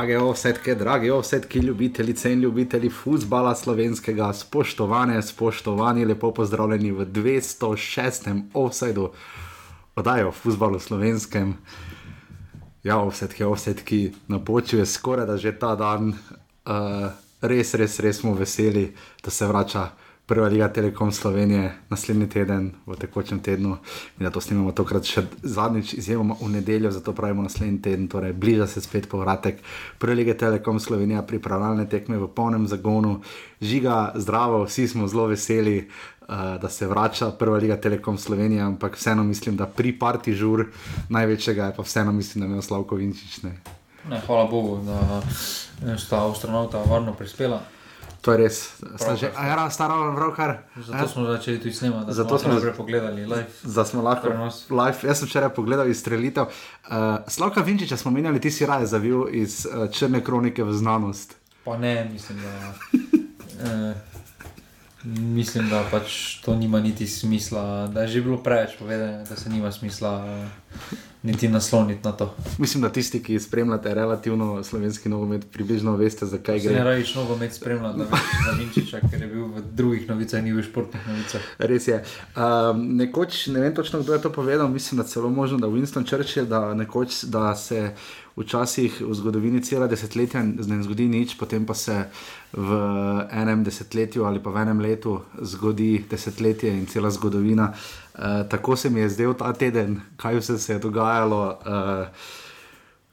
Drage ovsetke, drage ovsetke, ljubitelice in ljubitelji futbola slovenskega, spoštovane, spoštovani, lepo pozdravljeni v 206. offsajdu, oddajo o futbalu slovenskem. Ja, ovsetke, ovsetki na počju je skoraj da že ta dan, uh, res, res, res smo veseli, da se vrača prva liga Telekom Slovenije naslednji teden, v tekočem tednu. In da to snimamo tokrat še zadnjič, izjemoma v nedeljo, zato pravimo naslednji teden, torej bliža se spet povratek prve lige Telekom Slovenije, pripravljalne tekme v polnem zagonu. Žiga, zdravo, vsi smo zelo veseli. Uh, da se vrača prva liga Telekom Slovenije, ampak vseeno mislim, da pri parti žur največjega je pa vseeno mislim, da je imel Slavko Vinčič. Ne. Hvala Bogu, da sta astronauta varno prispela. To je res, že, a ja, stara vrokar. Zato smo začeli tudi snemati, Zato smo najprej pogledali live. Da smo lahko Prenos. live. Jaz sem včeraj pogledal izstrelitev. Uh, Slavka Vinčiča smo menjali, ti si raje zavil iz uh, črne kronike v znanost. Pa ne, mislim, da. Eh, mislim, da pač to nima niti smisla, da je že bilo preveč povedano, da se nima smisla eh, niti nasloniti na to. Mislim, da tisti, ki spremljate relativno slovenski nogomet, približno veste, zakaj Se ne gre. rabiš nogomet spremljati, da veš za Vinčiča, ker je bil v drugih novicah, ni v športnih novicah. Res je. Um, nekoč, ne vem točno, kdo je to povedal, mislim, da celo možno, da Winston Churchill, da, nekoč, da se včasih v zgodovini cela desetletja ne zgodi nič, potem pa se v enem desetletju ali pa v enem letu zgodi desetletje in cela zgodovina. Uh, tako se mi je zdel ta teden, kaj vse se je dogajalo. Uh,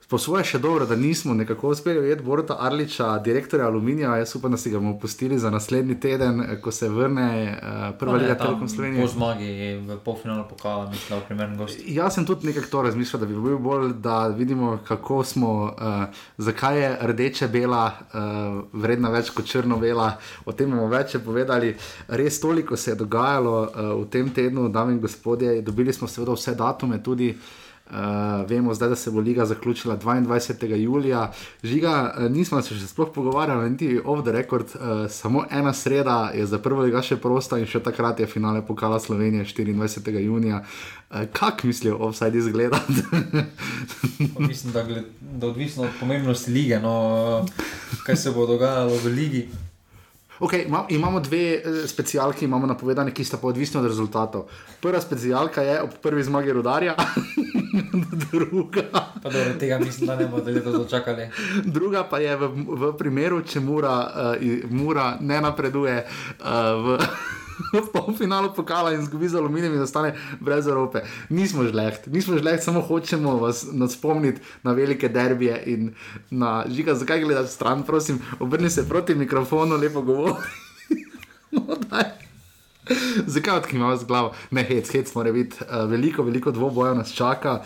Po svoje še dobro, da nismo nekako uspeli ujeti Borota Arliča, direktorja Aluminija. Jaz upam, da si ga bomo pustili za naslednji teden, eh, ko se vrne uh, prva liga Telekom Slovenije. Po zmagi v polfinalu pokala, mislim, da je primeren gost. Jaz sem tudi nekako to razmišljal, da bi bil bolj, da vidimo, kako smo, uh, zakaj je rdeče bela uh, vredna več kot črno-bela. O tem bomo več povedali. Res toliko se je dogajalo uh, v tem tednu, dame in gospodje. Dobili smo seveda vse datume tudi. Uh, vemo zdaj, da se bo liga zaključila 22. julija. Žiga, uh, nismo se še sploh pogovarjali, niti off the record, uh, samo ena sreda je za prvo liga še prosta in še takrat je finale pokala Slovenije 24. junija. Uh, kak mislijo, offside izgleda? Mislim, da, gled, da odvisno od pomembnosti lige, no, kaj se bo dogajalo v ligi. Okay, ima, imamo dve eh, specialki, imamo napovedane, ki sta pa odvisni od rezultatov. Prva specialka je ob prvi zmagi rodarja, druga, Pa dobro, tega mislim, da ne bodo letos dočakali. druga pa je v, v primeru, če Mura, uh, Mura ne napreduje uh, v. V polfinalu pokala in zgubi za aluminijem in ostane brez Evrope. Nismo žleht, nismo žleht, samo hočemo vas spomniti na velike derbije in na žiga, zakaj gledaš stran, prosim, obrni se proti mikrofonu, lepo govori. No. Zakaj odkimamo z glavo? Ne, hec, hec mora biti. Uh, veliko, veliko dvobojev nas čaka.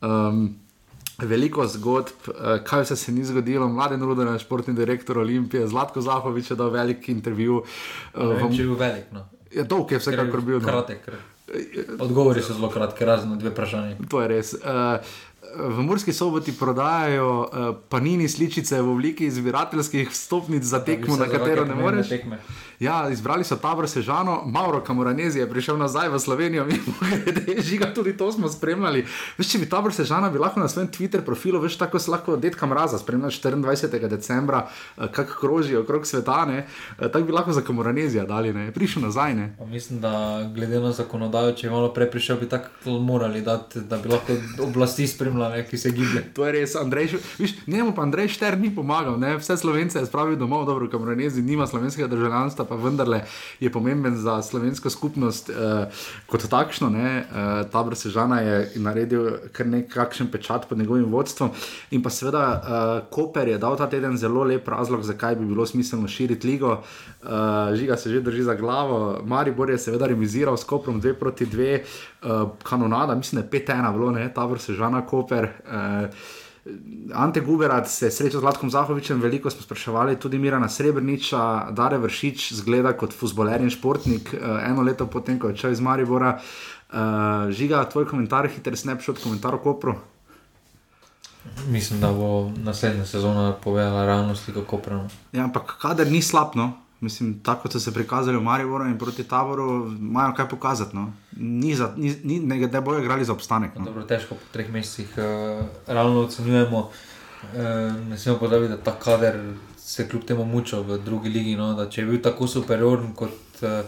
Um, Veliko zgodb, eh, kaj vse se ni zgodilo. Mladen Rudar, športni direktor Olimpije, Zlatko Zahovič je dal velik intervju. eh, Ne v- če je bil velik. No. Je dolg, je vsekakor bil. No. Kratek. Odgovori so zelo kratki, razen dve vprašanje. To je res. Uh, v Murski soboti prodajajo uh, panini sličice v obliki zbirateljskih stopnic za tekmo, na katero ne moreš. Tekme. Ja, izbrali so tabor Sežano, Mauro Kamoranezi je prišel nazaj v Slovenijo, mi grede, žiga, tudi to smo spremljali. Veš, če bi tabor Sežana bi lahko na svojem Twitter profilu, veš, tako se lahko detka mraza spremljaš 24. decembra, eh, kak kroži okrog sveta, ne, eh, tako bi lahko za Kamoranezija dali, ne, prišel nazaj, ne. Pa mislim, da glede na zakonodajo, če je malo prej prišel, bi tako morali dati, da bi lahko oblasti spremljali, ki se giblje. To je res, Andrej, viš, njemu pa Andrej Šter ni pomagal, ne? vse slovence je spravil domov, dobro, Kamoranezi nima slovenskega državljanstva, pa vendarle je pomemben za slovensko skupnost eh, kot takšno. Eh, Tabor Sežana je naredil kar nekakšen pečat pod njegovim vodstvom in pa seveda eh, Koper je dal ta teden zelo lep razlog, zakaj bi bilo smiselno širiti ligo. Eh, žiga se že drži za glavo, Maribor je seveda remiziral s Koprom 2 proti 2, eh, kanonada, mislim, da je 5-1 bilo, ne? Tabor Sežana, Koper. Eh, Ante Guberat se je srečal z Latkom Zahovičem, veliko smo spraševali, tudi Mirana Srebrniča, Dare Vršič, zgleda kot futboler in športnik, eh, eno leto potem, ko je odšel iz Maribora. Uh, žiga, tvoj komentar, hiter snapshot, komentar o Kopru. Mislim, da bo naslednja sezona povedala realnost, kako pravno. Ja, ampak kader ni slab, no. Mislim, tako kot so se prikazali v Mariboru in proti taboru, imajo kaj pokazati. No. Ni za, ni, ni, ne, ne bojo igrali za obstanek. No. Dobro, težko po treh mesecih uh, realno ocenjujemo. ne smemo pozabiti, da ta kader se kljub temu mučil v drugi ligi. No, če je bil tako superioren kot. Uh,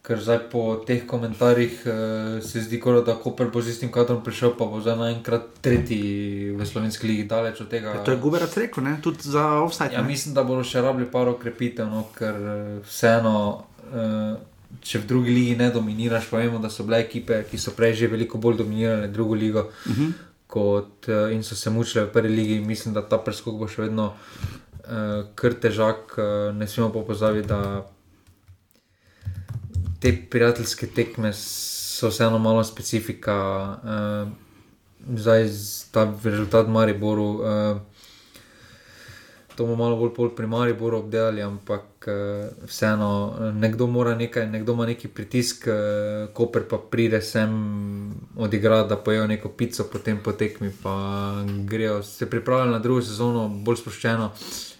Ker zdaj po teh komentarjih uh, se zdi, kot da Koper bo z istim kadrom prišel, pa bo za naenkrat tretji v slovenski ligi daleč od tega. Ja, to je Guberac rekel, ne? tudi za offside. Ja, mislim, da bodo še rabili par okrepitev, no, ker vseeno, uh, če v drugi ligi ne dominiraš, pa vemo, da so bile ekipe, ki so prej že veliko bolj dominirale drugo ligo uh mhm. -huh. kot, uh, in so se mučile v prvi ligi. Mislim, da ta preskok bo še vedno uh, kar težak. Uh, ne smemo pa pozabiti, da te prijateljske tekme so vseeno malo specifika, uh, zdaj ta rezultat Mariboru. Uh, To bomo malo bolj pri Mariboru obdelali, ampak uh, vseeno, nekdo mora nekaj, nekdo ima neki pritisk, uh, koper pa pride sem odigrati, da pojejo neko pico, potem potekmi, pa grejo se pripravljati na drugo sezono, bolj sproščeno,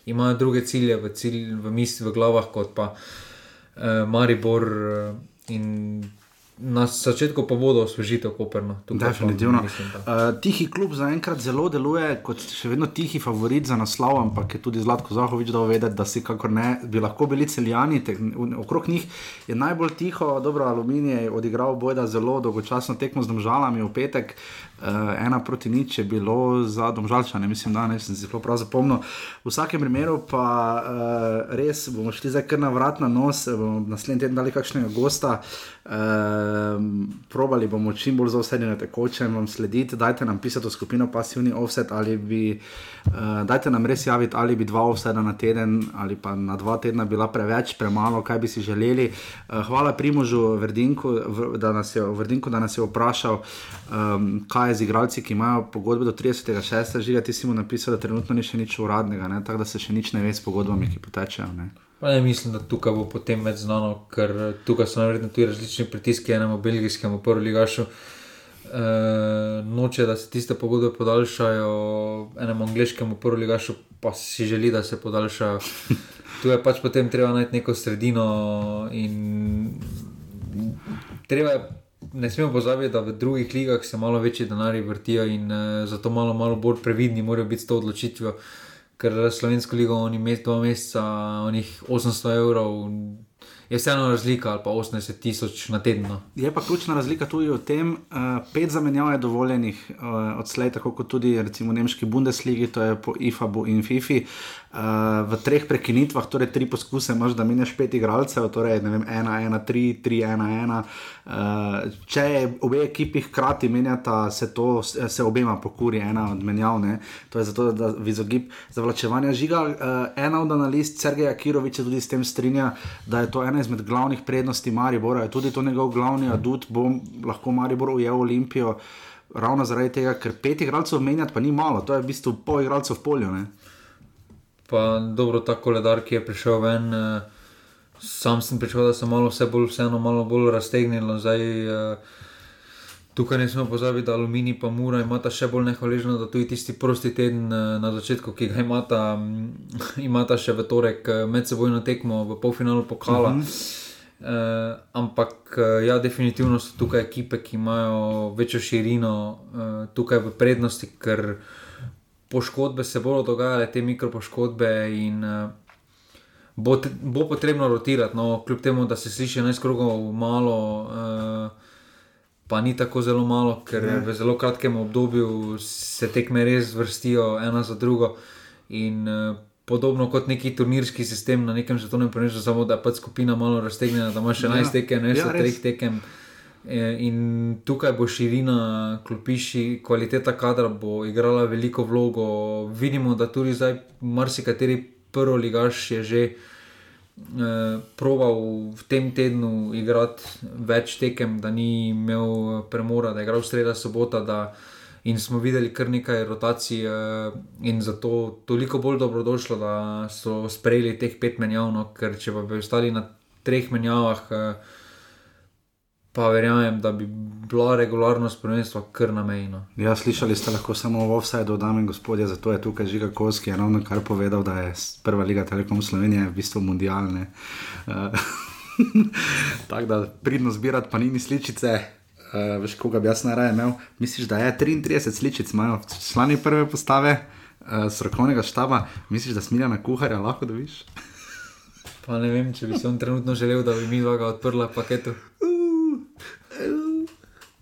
imajo druge cilje v, cilj, v misli, v glavah, kot pa uh, Maribor in na začetku pa bodo osvežitev Koperno. Definitivno. Uh, tihi klub zaenkrat zelo deluje kot še vedno tihi favorit za naslov, ampak je tudi Zlatko Zahovič dal vedeti, da si kako ne bi lahko bili celjani. Te, okrog njih je najbolj tiho, dobro, aluminij je odigral bojda zelo dolgočasno tekmo z državami v petek. Uh, ena proti nič je bilo za domžalčane, mislim, da ne sem si zelo prav zapomnil. V vsakem primeru pa uh, res bomo šli zdaj kar na vrat na nos, bomo naslednji teden dali kakšnega gosta. Uh, probali bomo čim bolj zaosedeni na tekočem vam slediti. Dajte nam pisati v skupino pasivni offset ali bi, uh, dajte nam res javiti, ali bi dva offseta na teden ali pa na dva tedna bila preveč, premalo, kaj bi si želeli. Uh, hvala Primožu Verdinku, v, da nas je, Verdinku, da nas je vprašal, um, kaj je z igralci, ki imajo pogodbe do 36. žiga, ti si mu napisal, da trenutno ni še nič uradnega, tako da se še nič ne ve s pogodbami, ki potečejo. Ne? Ne mislim, da tukaj bo potem več znano, ker tukaj so navedeni tudi različni pritiski, enemu belgijskemu, prvo ligašu. E, noče, da se tiste pogodbe podaljšajo, enemu angliškemu, prvo ligašu, pa si želi, da se podaljšajo. Tu je pač potem treba najti neko sredino in treba ne smemo pozabiti, da v drugih ligah se malo večji denarji vrtijo in uh, zato malo, malo bolj previdni morajo biti s to odločitvijo, ker slovensko ligo oni imajo dva meseca, onih 800 evrov je vseeno razlika, ali pa 80 tisoč na teden. No. Je pa ključna razlika tudi v tem, da uh, pet zamenjav je dovoljenih uh, odslej, tako kot tudi recimo v nemški Bundesligi, to je po IFAB-u in FIFI. Uh, v treh prekinitvah, torej tri poskuse, imaš da menjaš pet igralcev, torej vem, ena, ena, tri, tri, ena, ena. Uh, če obe ekipi hkrati menjata, se to se obema pokuri, ena od menjav. Ne? To je zato, da vizogib zavlačevanja žiga. Uh, ena od analiz Sergeja Kiroviča tudi s tem strinja, da je to ena izmed glavnih prednosti Maribora, je tudi to njegov glavni adut, bo lahko Maribor ujel Olimpijo. Ravno zaradi tega, ker pet igralcev menjati, pa ni malo, to je v bistvu pol igralcev v polju. Ne? Pa dobro, ta koledar, ki je prišel ven, eh, sam sem pričakoval, da se malo vse bolj, vseeno malo bolj raztegnilo. Zdaj, eh, Tukaj ne smemo pozabiti, da Aluminij pa Mura imata še bolj nehvaležno, da tudi tisti prosti teden eh, na začetku, ki ga imata, mm, imata še v torek eh, medsebojno tekmo v polfinalu pokala. Uh -huh. Uh, ampak ja, definitivno so tukaj ekipe, ki imajo večjo širino, uh, tukaj v prednosti, ker poškodbe se bodo dogajale, te mikropoškodbe in uh, bo, bo potrebno rotirati. No, kljub temu, da se sliši najskrogov malo. Uh, pa ni tako zelo malo, ker ne. v zelo kratkem obdobju se tekme res vrstijo ena za drugo. In uh, podobno kot neki turnirski sistem na nekem svetovnem prvenstvu, samo da je pač skupina malo raztegnjena, da ima še 11 ja. tekem, ne še 3 tekem. E, in tukaj bo širina, klopiši, kvaliteta kadra bo igrala veliko vlogo. Vidimo, da tudi zdaj marsikateri prvi ligaš je že eh, proval v tem tednu igrati več tekem, da ni imel premora, da je igral sredo, sobota. Da, in smo videli kar nekaj rotacij, eh, in zato toliko bolj dobrodošlo, da so sprejeli teh pet menjavno, ker če pa bi ostali na treh menjavah. Eh, pa verjamem, da bi bila regularnost prvenstva kar na meji. Ja, slišali ste lahko samo v offsajdu, dame in gospodje, zato je tukaj Žiga Koski, ki je ravno kar povedal, da je prva liga Telekom Slovenije v bistvu mundialne. Uh, Tako da pridno zbirati pa ni sličice. Uh, veš, koga bi jaz najraje imel? Misliš, da je 33 sličic, imajo člani prve postave, uh, strokovnega štaba, misliš, da smilja na kuharja lahko dobiš? Pa ne vem, če bi se on trenutno želel, da bi mi dva odprla paketu.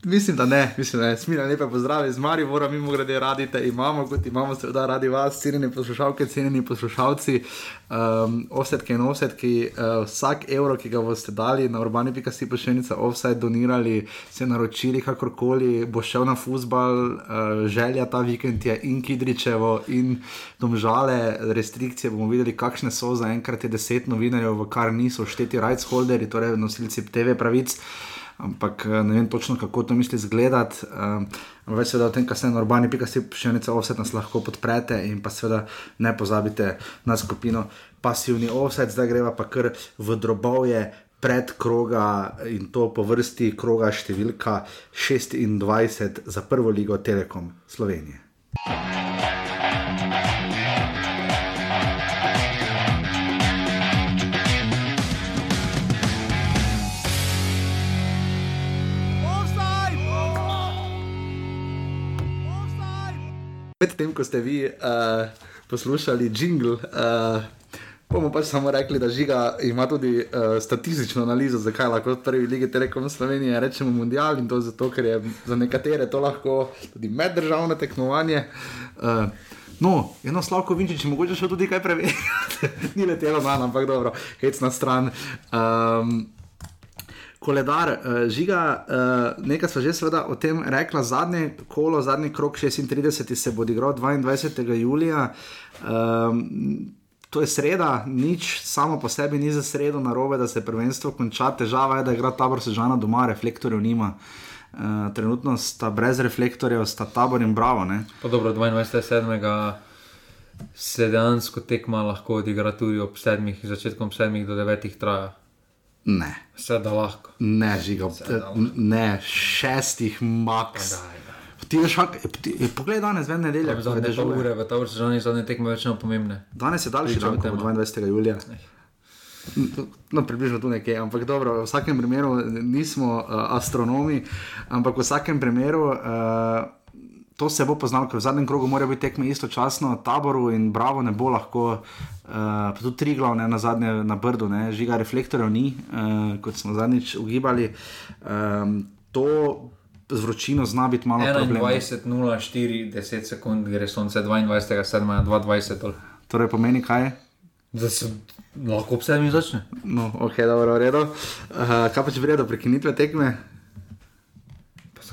Mislim, da ne, mislim, da ne. Smilja lepe pozdrave z Maribora, mi mu grede radite, imamo, kot imamo seveda radi vas, cenjeni poslušalke, cenjeni poslušalci, um, offsetke in offsetki, uh, vsak evro, ki ga boste dali na urbani.si pošiljnica, offset donirali, se naročili kakorkoli, bo šel na futbal, uh, želja ta vikend je in Kidričevo in domžale, restrikcije bomo videli, kakšne so, zaenkrat je deset novinarjev, v kar niso šteti rights holderi, torej nosilci TV pravic ampak eh, ne vem točno, kako to misli izgledati. Um, več seveda o tem, kaj se na urbani, pika si še nekaj offset nas lahko podprete in pa seveda ne pozabite na skupino pasivni offset, zdaj greva pa kar v drobovje. Pred kroga in to po vrsti kroga številka 26 za prvo ligo Telekom Slovenije. Medtem ko ste vi uh, poslušali jingle, uh, bomo pač samo rekli, da žiga ima tudi uh, statistično analizo, zakaj lahko v prvi ligi Telekom Slovenije rečemo mundial in to zato, ker je za nekatere to lahko tudi meddržavno tekmovanje. Uh, No, eno slavko vinči, če mogoče še tudi kaj preveriti. Ni letelo na, ampak dobro, hec na stran. Um, koledar, uh, žiga, uh, nekaj smo že seveda o tem rekla, zadnje kolo, zadnji krok 36 se bo odigral 22. julija. Um, To je sreda, nič samo po sebi ni za sredo na robe, da se prvenstvo konča. Težava je, da igra tabor sežana doma, reflektorjev nima. Uh, trenutno sta brez reflektorjev, sta tabor in bravo. Pa dobro, 22.7. se dejansko tekma lahko odigra tudi ob sedmih, začetkom sedmih do devetih traja. Ne. Vse da lahko. Ne, žiga, ne, šestih max. Ti veš, poglej danes, ven nedelja, za nedeljo ure, v ta vrsta že zadnje tekme več ne pomembne. Danes je daljši dan, 22. julija. No, približno tu nekje, ampak dobro, v vsakem primeru nismo uh, astronomi, ampak v vsakem primeru uh, to se bo poznalo, ker v zadnjem krogu morajo biti tekme istočasno, taboru in bravo ne bo lahko, uh, tudi tri glavne na zadnje na brdu, ne, žiga reflektorjev ni, uh, kot smo zadnjič ugibali. Um, to z vročino zna biti malo problem. 21.04, 10 sekund, gre sonce 22.7. 22. Torej pomeni kaj? Da se lahko ob sedmih začne. No, ok, dobro, v redu. Uh, kaj pa če vredo prekinitve tekme?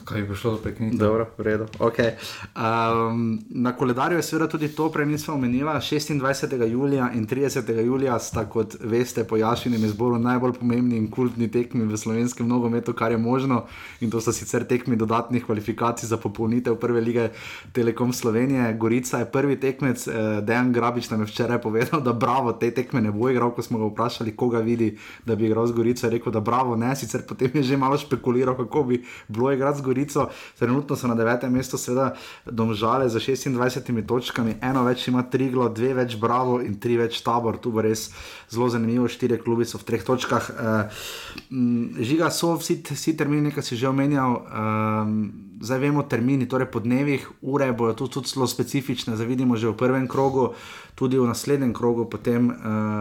Kaj bi šlo prekiniti? Dobro, v redu. Okay. Um, na koledarju je seveda tudi to, prej nismo omenili. 26. julija in 30. julija sta, kot veste, po Jašinem izboru najbolj pomembni in kultni tekmi v slovenskem nogometu, kar je možno. In to so sicer tekmi dodatnih kvalifikacij za popolnitev prve lige Telekom Slovenije. Gorica je prvi tekmec, eh, Dejan Grabič nam je včeraj povedal, da bravo, te tekme ne bo igral, ko smo ga vprašali, koga vidi, da bi igral z Gorico. Rekel, da bravo, ne, sicer potem je že malo špekuliral, kako bi bilo igrati z Gorico. Gorico, trenutno so na devetem mestu, seveda, domžale za 26 točkami, eno več ima Triglo, dve več Bravo in tri več Tabor, tu bo res zelo zanimivo, štiri klubi so v treh točkah. Uh, žiga so vsi, vsi termini, ki si že omenjal. Um, Zdaj vemo termini, torej po dnevih, ure bodo tudi, tudi zelo specifične, zdaj vidimo že v prvem krogu, tudi v naslednjem krogu, potem uh,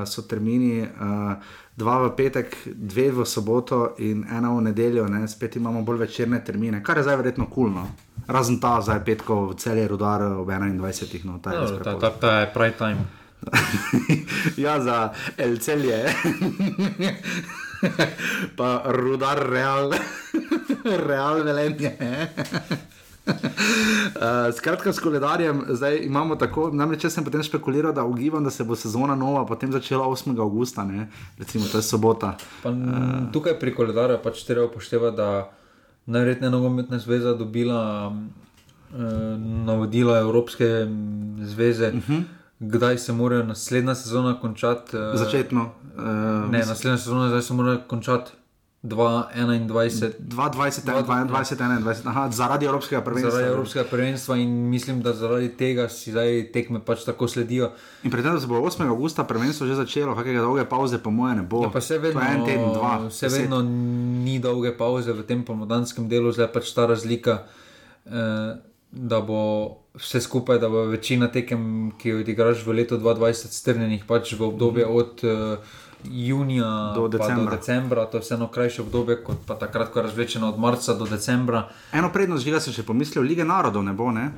so termini. Uh, dva v petek, dve v soboto in ena v nedeljo, ne? spet imamo bolj večerne termine, kar je zdaj verjetno kulno. Razen ta zdaj petkov v celje rodar ob 21. No, ta, je no, ta, ta, ta je prime time. ja, za El celje. pa rudar real, real velenje. Uh, skratka, s koledarjem zdaj imamo tako, namreč jaz sem potem špekuliral, da ugibam, da se bo sezona nova potem začela 8. augusta, ne? recimo to je sobota. Pa, uh, tukaj pri koledarju pač treba upoštevati, da najverjetneje nogometna zveza dobila uh, navodila Evropske zveze. Uh mhm. -huh. Kdaj se mora naslednja sezona končati? Uh, Začetno. Uh, ne, naslednja sezona se mora končati 2021, 2021, zaradi Evropskega prvenstva. Zaradi Evropskega prvenstva in mislim, da zaradi tega si zdaj tekme pač tako sledijo. In predtem, da se bo 8. augusta prvenstvo že začelo, kakšne dolge pauze, po mojem, ne bo. Ja, pa se vedno, en teden, dva. Se vedno ni dolge pauze v tem pomodanskem delu, zdaj pač ta razlika, eh, da bo vse skupaj, da bo večina tekem, ki jo odigraš v letu 2020, strnjenih pač v obdobje od uh, junija Do decembra. do decembra, to je vseeno krajše obdobje kot pa takrat, ko je razvlečeno od marca do decembra. Eno prednost, že si še pomislil, lige narodov ne bo, ne?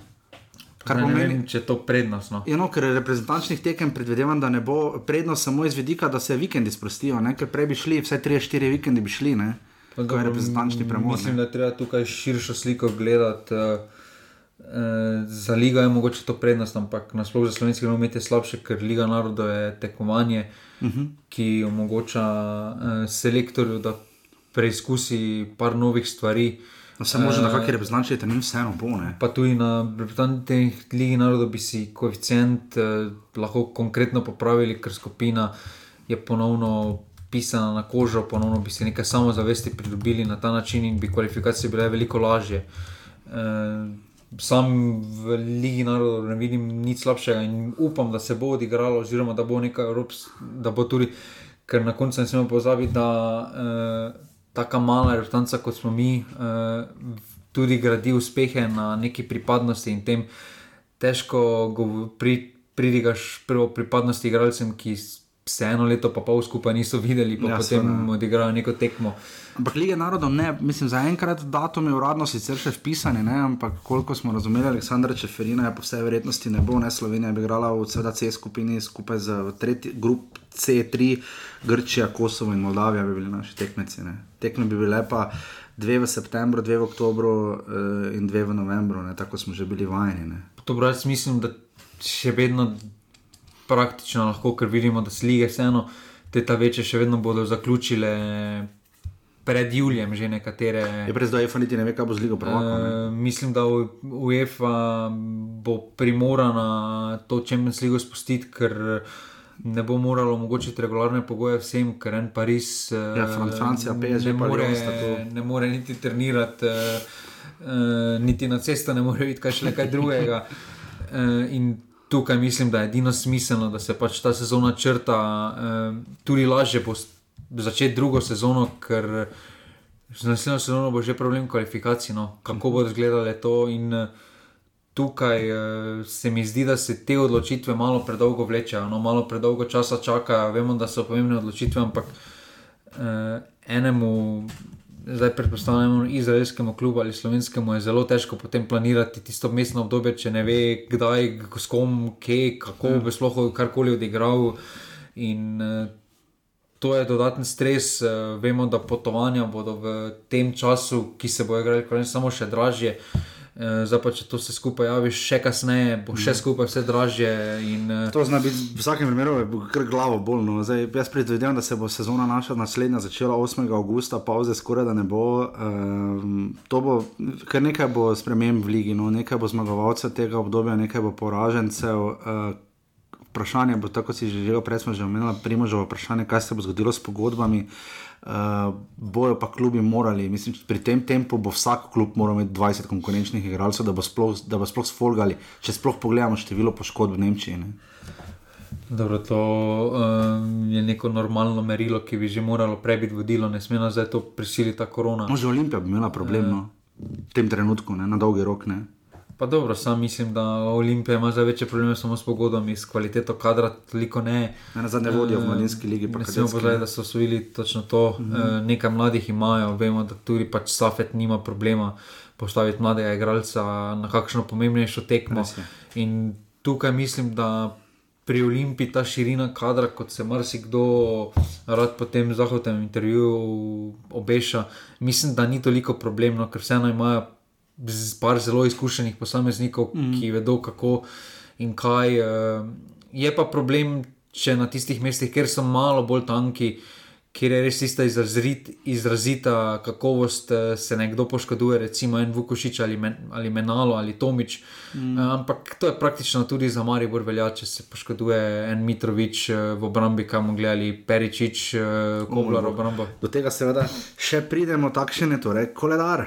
Kar ne pomeni, vem, če je to prednostno. Ja, no, ker reprezentančnih tekem predvidevam, da ne bo prednost samo iz vidika, da se vikendi sprostijo, ne? ker prej bi šli, vsaj 3-4 vikendi bi šli, ne? Pa To je dobro, reprezentančni premor. Mislim, ne. da je treba tukaj širšo sliko gledati. Uh, za ligo je mogoče to prednost, ampak nasplošno za slovenski nogomet je slabše, ker Liga narodov je tekmovanje, uh Mhm. -huh. ki omogoča uh, selektorju, da preizkusi par novih stvari. No, se može na kakšni reprezentančni trening vseeno bo, ne? Pa tudi na reprezentantih Ligi narodov bi si koeficient eh, lahko konkretno popravili, ker skupina je ponovno pisana na kožo, ponovno bi si nekaj samozavesti pridobili na ta način in bi kvalifikacije bile veliko lažje. Eh, sam v Ligi narodov ne vidim nič slabšega in upam, da se bo odigralo, oziroma da bo nekaj Evrops, da bo tudi, ker na koncu ne smemo pozabiti, da eh, taka mala reprezentanca kot smo mi, eh, tudi gradi uspehe na neki pripadnosti in tem težko pridigaš prvo pripadnosti igralcem, ki s- se eno leto pa pol skupaj niso videli, pa Ja, potem seveda. odigrajo neko tekmo. Ampak lige narodov ne, mislim, zaenkrat datum je uradno sicer še vpisani, ne, ampak koliko smo razumeli, Aleksandra Čeferina je po vsej verjetnosti ne bo, ne, Slovenija bi igrala v C skupini skupaj z tretji, grup C3, Grčija, Kosovo in Moldavija bi bili naši tekmeci. Ne. Tekme bi bile pa dve v septembru, dve v oktobru eh, in dve v novembru, ne, tako smo že bili vajeni. Ne. To jaz mislim, da še vedno praktično lahko, ker vidimo, da se lige vseeno, te ta večje še vedno bodo zaključile pred Julijem, že nekatere. Je prej zdaj EFA niti ne ve, kaj bo z ligo ne. Uh, mislim, da UEFA bo primorana to Champions League spustiti, ker ne bo moralo omogočiti regularne pogoje vsem, ker en Pariz uh, Ja, Fran- Francija, PSG ne, more, ne more niti trenirati, uh, niti na cesto ne more videti, kaj še nekaj drugega. In tukaj mislim, da je edino smiselno, da se pač ta sezona črta, uh, tudi lažje bo začeti drugo sezono, ker z naslednjo sezono bo že problem kvalifikacij, no, kako bodo izgledale to. In eh, tukaj eh, se mi zdi, da se te odločitve malo predolgo vlečejo, no, malo predolgo časa čakajo. Vemo, da so pomembne odločitve, ampak eh, enemu. Zdaj, predpostavljamo, izraelskemu klubu ali slovenskemu je zelo težko potem planirati tisto mestno obdobje, če ne ve, kdaj, s kom, kje, kako bo sploh karkoli odigral. In eh, to je dodaten stres. eh, Vemo, da potovanja bodo v tem času, ki se bo igrali, konec samo še dražje. Eh, Zdaj pa, če to vse skupaj javiš, še kasneje, bo še skupaj vse dražje. In, eh, To zna biti v vsakem primeru, kar glavo bolno. Zdaj, jaz predvidevam, da se bo sezona naša naslednja začela 8. augusta, pauze skoraj da ne bo. Um, to bo kar nekaj bo sprememb v ligi, no, nekaj bo zmagovalcev tega obdobja, nekaj bo poražencev. Uh, Vprašanje bo, tako si že želel, prej smo že omenili, primožovo vprašanje, kaj se bo zgodilo s pogodbami. Uh, bojo pa klubi morali, mislim, pri tem tempu bo vsak klub moral imeti 20 konkurenčnih igralcev, da bo sploh, da bo sploh sfolgali, če sploh pogledamo število poškodb v Nemčiji. Ne. Dobro, to um, je neko normalno merilo, ki bi že moralo prej biti vodilo, ne sme nas zdaj to prisiliti ta korona. Može Olimpija bi imela problem no, v tem trenutku, ne, na dolgi rok. Ne. Pa dobro, sam mislim, da Olimpija ima zdaj večje probleme samo s pogodbami, s kvaliteto kadra, toliko ne. Ne, na zadnje vodijo v mladinski ligi. Ne smemo pozabiti, da so osvojili točno to. Mm -hmm. Nekaj mladih imajo, vemo, da tudi pač Safet nima problema postaviti mladega igralca na kakšno pomembnejšo tekmo. In tukaj mislim, da pri Olimpiji ta širina kadra, kot se marsikdo rad po tem zahodnem intervjuju obeša, mislim, da ni toliko problemno, ker vseeno imajo par zelo izkušenih posameznikov, mm. ki vedo kako in kaj. eh, Je pa problem, če na tistih mestih, kjer so malo bolj tanki, kjer je res tista izrazit, izrazita kakovost, eh, se nekdo poškoduje, recimo en Vukošič ali, men, ali Menalo ali Tomič. Mm. Ampak to je praktično tudi za Maribor velja, če se poškoduje en Mitrovič eh, v obrambi, kam gledali, Peričič, eh, Koblar v obrambo. Do tega seveda še pridemo, takšen je torej koledar.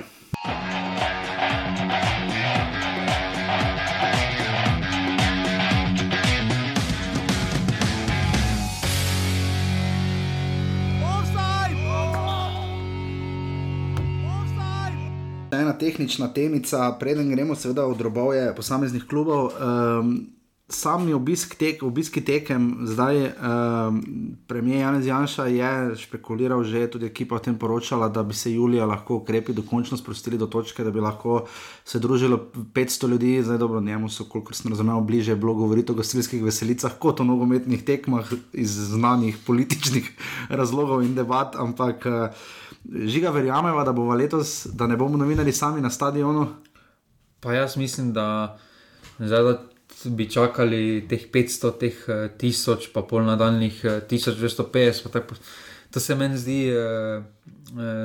Tehnična temica, preden gremo seveda v drobove posameznih klubov. Um, Sami obisk tek, obiski tekem, zdaj um, premijer Janez Janša je špekuliral, že tudi ekipa o tem poročala, da bi se julija lahko ukrepi dokončno sprostili do točke, da bi lahko se družilo 500 ljudi, zdaj dobro, njemu so, kolikor sem razumel, bliže bilo govoriti o gostilskih veselicah kot o nogometnih tekmah iz znanih političnih razlogov in debat, ampak uh, žiga verjameva, da bomo letos, da ne bomo novinari sami na stadionu. Pa jaz mislim, da zdaj bi čakali teh 500, teh 1000, eh, pa pol nadaljnih 1250. Eh, to se meni zdi uh,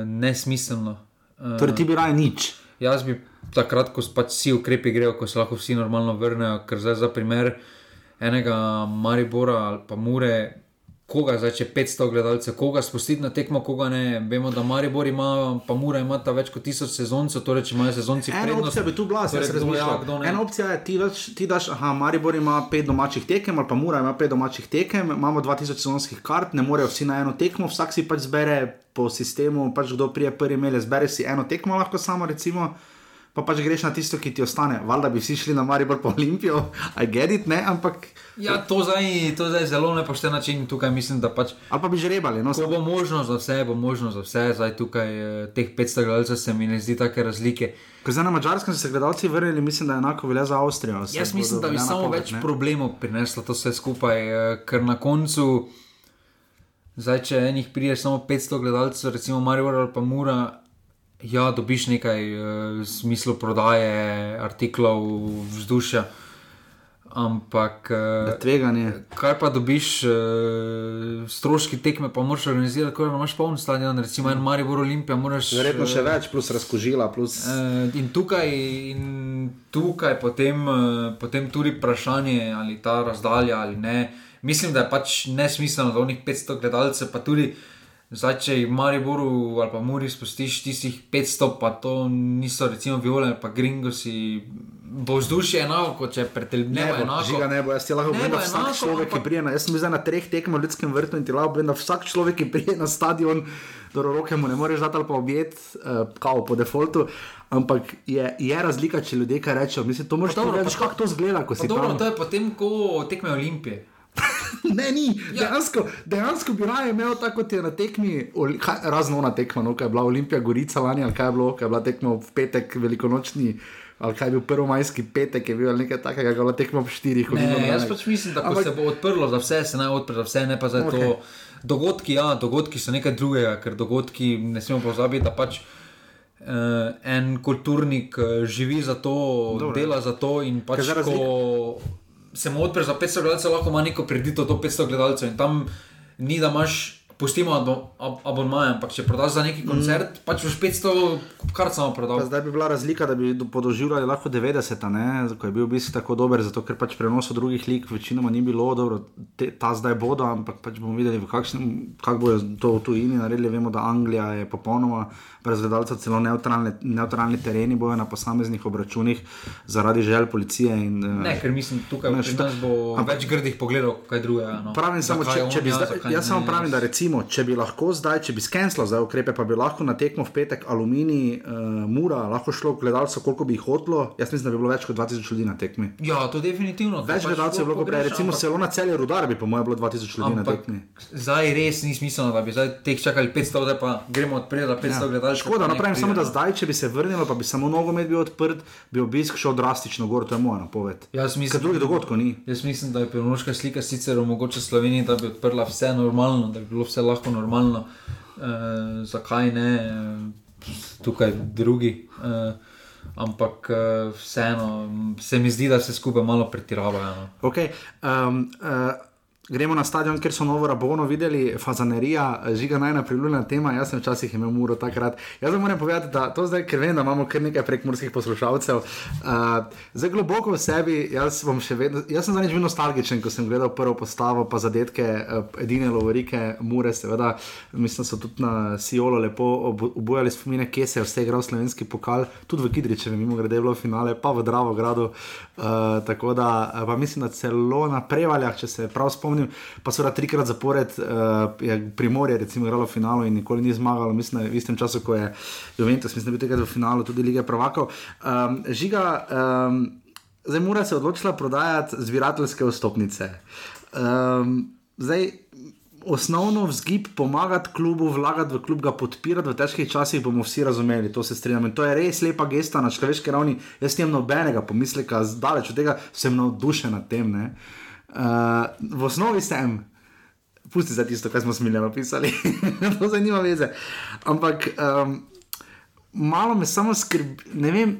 nesmiselno. Uh, torej, ti bi raje nič. Jaz bi takrat, ko pač vsi ukrepi grejo, ko se lahko vsi normalno vrnejo, ker zdaj za primer enega Maribora ali pa Mure koga zdaj, če 500 gledalcev, koga spustiti na tekmo, koga ne. Vemo, da Maribor ima, pa mora imati več kot 1000 sezoncev, torej če imajo sezonci pet. Ena opcija bi tu bila, torej, se razumela. Ena opcija je, ti, daš, ti daš, aha, Maribor ima 5 domačih tekem, ali pa mora ima 5 domačih tekem, imamo 2000 sezonskih kart, ne morejo vsi na eno tekmo, vsak si pač zbere po sistemu, pač kdo prije prvi imeli, zbere si eno tekmo lahko samo recimo pa pač greš na tisto, ki ti ostane. Valjda bi vsi šli na Maribor po Olimpijo, aj gedit, ne, ampak. Ja, to zdaj, to zdaj zelo nepošten način tukaj mislim, da pač. Ali pa bi že rebali, no. Bo možno za vse, bo možno za vse, zdaj tukaj eh, teh 500 gledalcev se mi ne zdi take razlike. Ko zdaj na mačarskem so se gledalci vrnili, mislim, da je enako velja za Avstrijo. Jaz mislim, da bi samo več ne? problemov prineslo to vse skupaj, eh, ker na koncu. Zdaj, če enih pride samo 500 gledalcev, recimo Maribor ali pa Mura, Ja, dobiš nekaj v uh, smislu prodaje artiklov, vzdušja. Ampak. Uh, tveganje. Kaj pa dobiš, uh, stroški tekme, pa moraš organizirati, ko imaš poln stadion, recimo en Maribor Olimpija. Verjetno še več, plus razkožila. Plus... Uh, in, tukaj, in tukaj potem, uh, potem tudi vprašanje, ali ta razdalja ali ne. Mislim, da je pač nesmiselno, da v njih 500 gledalcev, pa tudi. Zdaj, če jih Mariboru ali pa Muri spustiš tistih 500, pa to niso recimo viole ali pa gringosi. Bo vzdušje enako, kot če preteljemo enako. Žiga ne bo, jaz ti lahko povem, da vsak enako, človek, ki prije, jaz sem zdaj na treh tekmah v ljudskem vrtu in ti lahko povem, da vsak človek, ki prije na stadion, do roke mu ne moreš dati ali pa objet, uh, kao po defaultu. Ampak je, je razlika, če ljudje kaj rečejo. Mislim, to moraš povedati, kako to zgleda, ko si tam. To je potem, ko tekme Olimpije. ne, ni. Ja. Dejansko, dejansko bi raje imel tako, kot je na tekmi, razno na tekmo, no, kaj je bila Olimpija, Gorica lani, ali kaj je bilo, kaj je bila tekmo v petek, velikonočni. Ali kaj je bil prvomajski petek, je bil nekaj takega, kot je tekmo v štirih. Ne, ne, jaz pač mislim, da Ampak... se bo odprlo za vse, se naj odpre za vse, ne pa za okay. to. Dogodki, ja, dogodki so nekaj drugega, ker dogodki ne smemo pozabiti, da pač uh, en kulturnik uh, živi za to, Dobre. dela za to in pač ko se mu odpre za 500 gledalcev, lahko ima neko predito do 500 gledalcev in tam ni da imaš pustimo abonmaje, ampak če prodaš za neki mm. koncert, mm. pač už 500, kar samo prodal. Zdaj bi bila razlika, da bi podoživljali lahko 90, ne? ko je bil obisk tako dober, zato ker pač prenosov drugih lik večinoma ni bilo, dobro, te, ta zdaj bodo, ampak pač bomo videli, kako bojo to v tujini naredili. Vemo, da Anglija je popolnoma brez gledalcev, celo neutralni tereni bojo na posameznih obračunih zaradi želj policije. In, eh, ne, ker mislim, tukaj ne, šta, bo ampak, več grdih pogledov, kaj drugega. No. Pravim samo, če, če bi zdaj, jaz samo pravim, da recimo recimo, če bi lahko zdaj, če bi skenirali za ukrepe, pa bi lahko na tekmo v petek aluminij, uh, mura, lahko šlo gledalcev, koliko bi jih hotlo. Jaz mislim, da bi bilo več kot 2000 ljudi na tekmi. Ja, to definitivno. Več pač gledalcev je bilo, prej, recimo, ampak... celo na celju rudar bi, po mojem, bilo 2000 ljudi ampak, na tekmi. Zdaj res ni smiselno, da bi zdaj teh čakali 500, da pa gremo odpred, da 500 ja. gledalcev. Škoda, napravim samo, da zdaj, če bi se vrnilo, pa bi samo nogomet bil odprt, bi obisk šel drastično gor, to je moja napoved. Jaz mislim, da drugih dogodkov ni. Jaz mislim, da je pelonoška slika sicer omogoča Sloveniji, da bi odprla vse normalno, da bi bilo vse lahko normalno uh, zakaj ne tukaj drugi. Uh, ampak uh, vseeno se mi zdi, da se skupaj malo pretiravajo. No. Okay, um, uh, Gremo na stadion, kjer so novo rabono videli, fazanerija, žiga najna priljubljena tema. Jaz sem včasih imel muro takrat. Jaz vam moram povedati, da to zdaj, ker vem, da imamo kar nekaj prekmorskih poslušalcev. Uh, zdaj globoko v sebi, jaz, vedno, jaz sem zadnjič bil nostalgičen, ko sem gledal prvo postavo, pa zadetke, uh, edine lovorike, mure, seveda. Mislim, da so tudi na Siolo lepo obujali spomine, kje se je vse igral slovenski pokal, tudi v Kidriče, mimo grede bilo finale, pa v Dravogradu. Uh, tako da, pa mislim, da celo na prevaljah, če se prav spomnim spomnim, pa so trikrat zapored, uh, je Primorje recimo igralo v finalu in nikoli ni zmagalo, mislim, v istem času, ko je Juventus, mislim, da bi tega v finalu tudi lige prvakov. Um, žiga, um, zdaj mora se odločila prodajati zbirateljske vstopnice. Um, zdaj, osnovno vzgib pomagati klubu, vlagati v klub, ga podpirati v težkih časih, bomo vsi razumeli, to se strinjam. In to je res lepa gesta na človeški ravni. Jaz nimam nobenega pomisleka, zdaleč od tega sem navdušen nad tem. Uh, v osnovi sem. Pusti za tisto, kar smo smiljeno pisali, to zdaj nima veze. Ampak um, malo me samo skrbi, ne vem,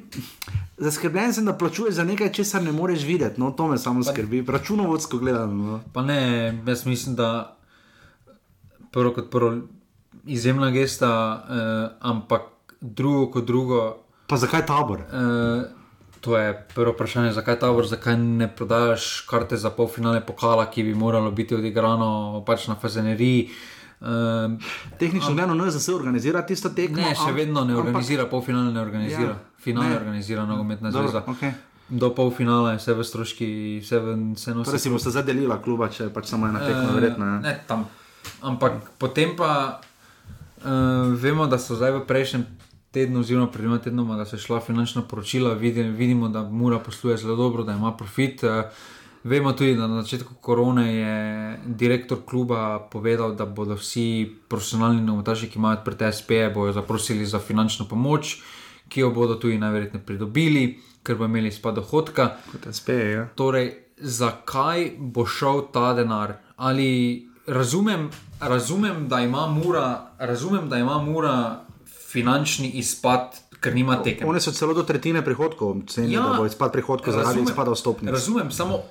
zaskrbljen sem, da plačuješ za nekaj, česar ne moreš videti. No, to me samo skrbi, računovodsko gledano. No. Pa ne, jaz mislim, da prvo kot prvo izjemna gesta, uh, ampak drugo kot drugo. Pa zakaj tabor? Uh, to je prvo vprašanje, zakaj tabor, zakaj ne prodajaš karte za polfinale pokala, ki bi moralo biti odigrano pač na fazeneriji. Uh, Tehnično gledano, ne za vse organizira tisto tekmo. Ne, še vedno ne organizira, ampak, polfinale ne organizira. Ja, finale ne. organizira nogometna zveza. Okay. Do polfinala je vse v stroški, vse v enostavnosti. Torej si bo se zadelila kluba, če pač samo ena tekma, uh, verjetno. Ja. Ne, tam ampak potem pa uh, vemo, da so zdaj v prejšnjem tednu, oziroma pred dvema tednoma, da je šla finančna poročila, vidimo, vidimo, da mora posluje zelo dobro, da ima profit. Uh, vemo tudi, da na začetku korone je direktor kluba povedal, da bodo vsi profesionalni novotaši, ki imajo odprte SP, bojo zaprosili za finančno pomoč, ki jo bodo tudi najverjetneje pridobili, ker bo imeli spa dohodka. SP, ja. Torej, zakaj bo šel ta denar? Ali razumem, razumem, da ima mura, razumem, da ima mura finančni izpad, ker nima tekem. Oni so celo do tretjine prihodkov, cenijo, ja, da bo izpad prihodkov zaradi izpada vstopnic. Razumem, samo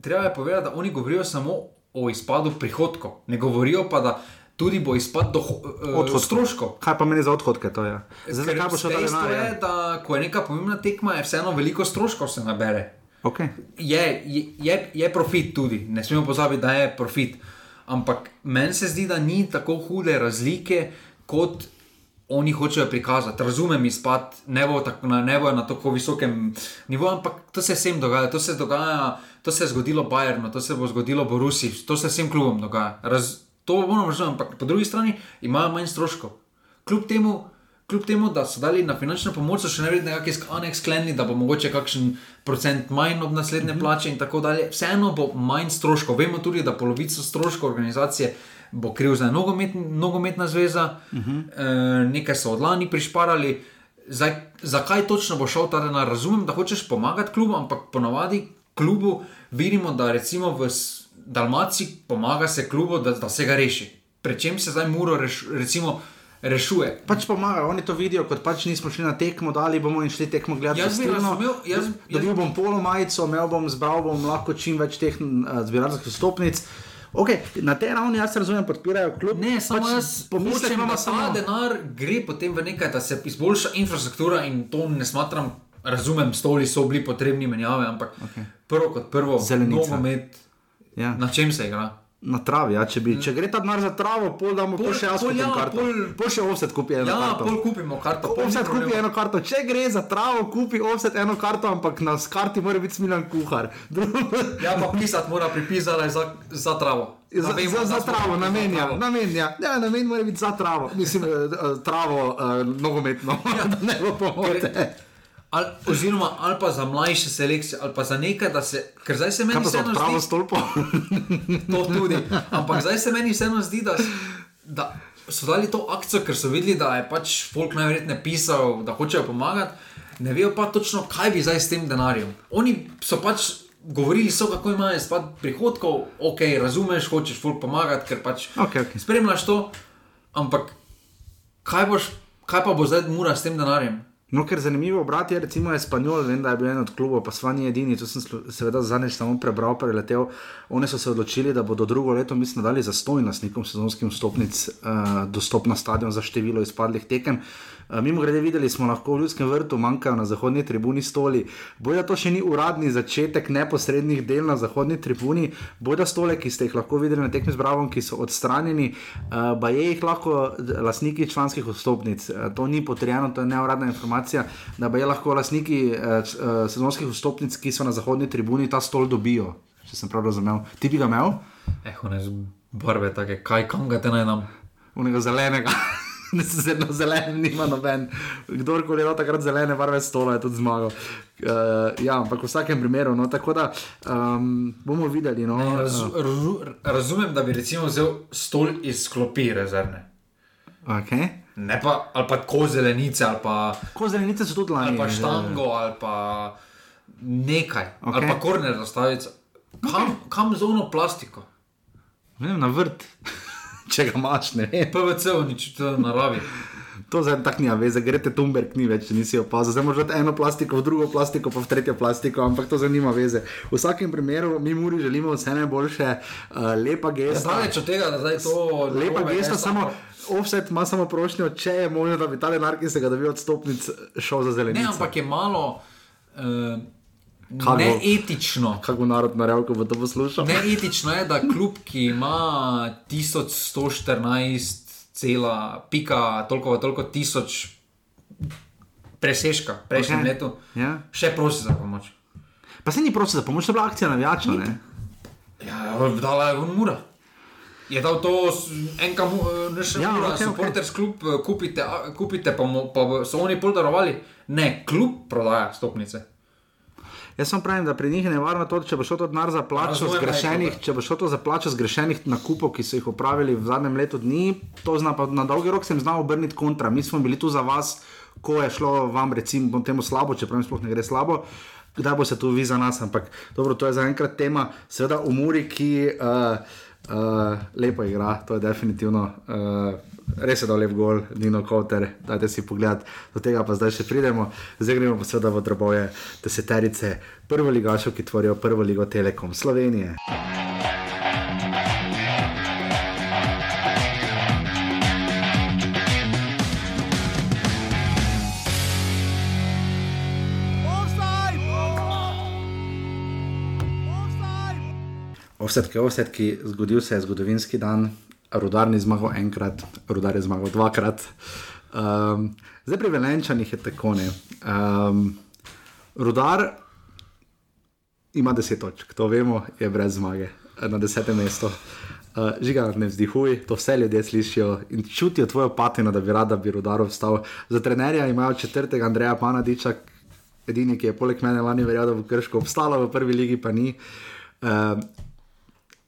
treba je povedati, da oni govorijo samo o izpadu prihodkov, ne govorijo pa, da. Tudi bo izpad do uh, stroškov. Kaj pa meni za odhodke? Zdaj, kaj bo še vedno? Dejstvo je, da ko je neka pomembna tekma, je vseeno veliko stroškov se nabere. Okay. Je, je, je profit tudi, ne smemo pozabiti, da je profit. Ampak meni se zdi, da ni tako hude razlike, kot oni hočejo prikazati. Razumem izpad, ne bo, tako, ne bo na tako visokem nivoju, ampak to se vsem dogaja. To se, dogaja, to se je zgodilo Bajernu, to se bo zgodilo Borusi, to se vsem klubom dogaja. Raz, to bomo razumeti, ampak po drugi strani imajo manj stroškov. Kljub temu, kljub temu, da so dali na finančno pomoč, so še ne vedno nekakšni aneks sklenili, da bo mogoče kakšen procent manj ob naslednje -hmm. plače in tako dalje. Vseeno bo manj stroškov. Vemo tudi, da polovico stroškov organizacije bo kriv za nogomet, nogometna zveza, mm -hmm. e, nekaj so od lani prišparali. Zdaj, zakaj točno bo šel ta denar? Razumem, da hočeš pomagati klubu, ampak ponavadi klubu vidimo, da recimo v Dalmaciji pomaga se klubu, da, da se ga reši. Prečem se zdaj muro, reš, recimo rešuje. Pač pomagajo, oni to vidijo, kot pač nismo šli na tekmo, dali bomo in šli tekmo gledati. Jaz bi razumel, jaz, jaz... dobil bom polo majico, imel bom, zbral bom lahko čim več teh uh, zbirateljskih stopnic. Okay, na tej ravni jaz razumem, podpirajo klub. Ne, samo pač jaz pomislim, da ta denar gre potem v nekaj, da se izboljša infrastruktura in to ne smatram. Razumem, stoli so bili potrebni menjave, ampak okay. prvo kot prvo, zelo nogomet. Ja. Na čem se igra? Na travi, ja. če, bi, če gre ta denar za travo, pol damo pol, še jaz, ja, pol, pol še offset kupi eno ja, karto. Pol kupimo karto. Pol offset kupi eno karto. Če gre za travo, kupi offset eno karto, ampak na karti mora biti smilen kuhar. ja, pa pisati mora pripisati za, za travo. Za, vemo, za, za travo, namenja. namenja. Ja, namen mora biti za travo. Mislim, uh, travo uh, nogometno, ja. da ne bo pomote. Ali, oziroma, ali pa za mlajše selekcije, ali pa za nekaj, da se. Ker zdaj se meni vseeno zdi, da je to stolpo. to tudi. Ampak zdaj se meni vseeno zdi, da, da so dali to akcijo, ker so videli, da je pač folk najverjetneje pisal, da hočejo pomagati. Ne vejo pa točno, kaj bi zdaj s tem denarjem. Oni so pač govorili, so, kako imajo spad prihodkov, ok, razumeš, hočeš folk pomagati, ker pač okay, okay. spremljaš to. Ampak kaj, boš, kaj pa bo zdaj mura s tem denarjem? No, ker zanimivo, brat je recimo Espanjol, vem, da je bil en od klubov, pa svani edini, to sem seveda zadnjič samo prebral, preletel. Oni so se odločili, da bodo drugo leto, mislim, dali za stojnostnikom sezonskim stopnic uh, dostop na stadion za število izpadlih tekem. Eh, Mimo grede, videli smo lahko v Ljudskem vrtu, manjkajo na zahodni tribuni stoli. Boja to še ni uradni začetek neposrednih del na zahodni tribuni, boja stole, ki ste jih lahko videli na tekmi z Bravom, ki so odstranjeni, uh, pa je jih lahko lastniki članskih vstopnic. Uh, to ni potrjeno, to je neuradna informacija, da pa je lahko lastniki uh, sezonskih vstopnic, ki so na zahodni tribuni, ta stol dobijo. če sem prav razumel. Ti bi ga imel, Eh, one barve take, kaj, kam ga te naj nam? unega zelenega. Zelo zelen, nima noben. Kdorkoli je takrat zelene barve stola, je tudi zmagal. Uh, ja, ampak v vsakem primeru, no, tako da um, bomo videli. No, Raz, razu, razumem, da bi recimo vzel stol iz klopi rezervne. okay. Ne pa, ali pa tako zelenice, ali pa, Ko zelenice so tudi lani. ali pa štango, ali pa nekaj, okay. Ali pa korner zastavica. Kam, kam z ono plastiko? Ne vem, na vrt, če ga imaš, ne vem. PVC, nič v naravi. To zdaj tako nima veze, grete Tumberg ni več, nisi opazil. Zdaj moraš eno plastiko, v drugo plastiko, pa v tretjo plastiko, ampak to zanima veze. V vsakem primeru mi muri želimo vse najboljše, uh, lepa gesta. Zdaleč od tega, da zdaj to. Lepa gesta, samo offset ima samo prošnjo, če je možno, da bi ta denar, ki se ga dobi od stopnic, šel za zelenico. Ne, ampak je malo uh, Kaj bo? neetično. Kako narod narejo, ko bo to poslušal? Neetično je, da kljub, ki ima 1114, cela, pika, toliko, toliko tisoč presežka prejšnjem okay. letu, Ja. še prosi za pomoč. Pa se ni prosil za pomoč, to je bila akcija navijača. ne? Ja, dala je on mura. Je dal to enka, ne še Ja, mura, okay, supporters okay. klub, eh, kupite, kupite pa, mo, pa so oni pol darovali. Ne, klub prodaja stopnice. Jaz sem pravim, da pri njih je nevarno to, če bo šlo to denar za plačo zgrešenih, če bo šlo to za plačo zgrešenih nakupov, ki so jih opravili v zadnjem letu dni, to zna pa na dolgi rok sem znal obrniti kontra. Mi smo bili tu za vas, ko je šlo vam recimo temu slabo, čeprav jim sploh ne gre slabo. Kdaj bo se tu vi za nas, ampak dobro, to je zaenkrat tema, seveda umori, ki uh, uh, lepo igra, to je definitivno. Uh, Res je dal lep gol, Nino Koter, dajte si pogled, do tega pa zdaj še pridemo. Zdaj gremo pa seveda v drobove deseterice prvo ligašov, ki tvorijo prvo ligo Telekom Slovenije. Ovsetki, ovsetki, zgodil se je zgodovinski dan, rudar ni zmagal enkrat, rudar je zmagal dvakrat. Um, zdaj pri Velenčanih je tako ne. Um, rudar ima deset točk, to vemo, je brez zmage na desetem mestu. Uh, žiga ne vzdihuj, to vse ljudje slišijo in čutijo tvojo patino, da bi rad, da bi rudar vstal. Za trenerja imajo četrtega Andreja Panadiča, edini, ki je poleg mene lani verjel, da bo krško obstalo, v prvi ligi pa ni. Uh,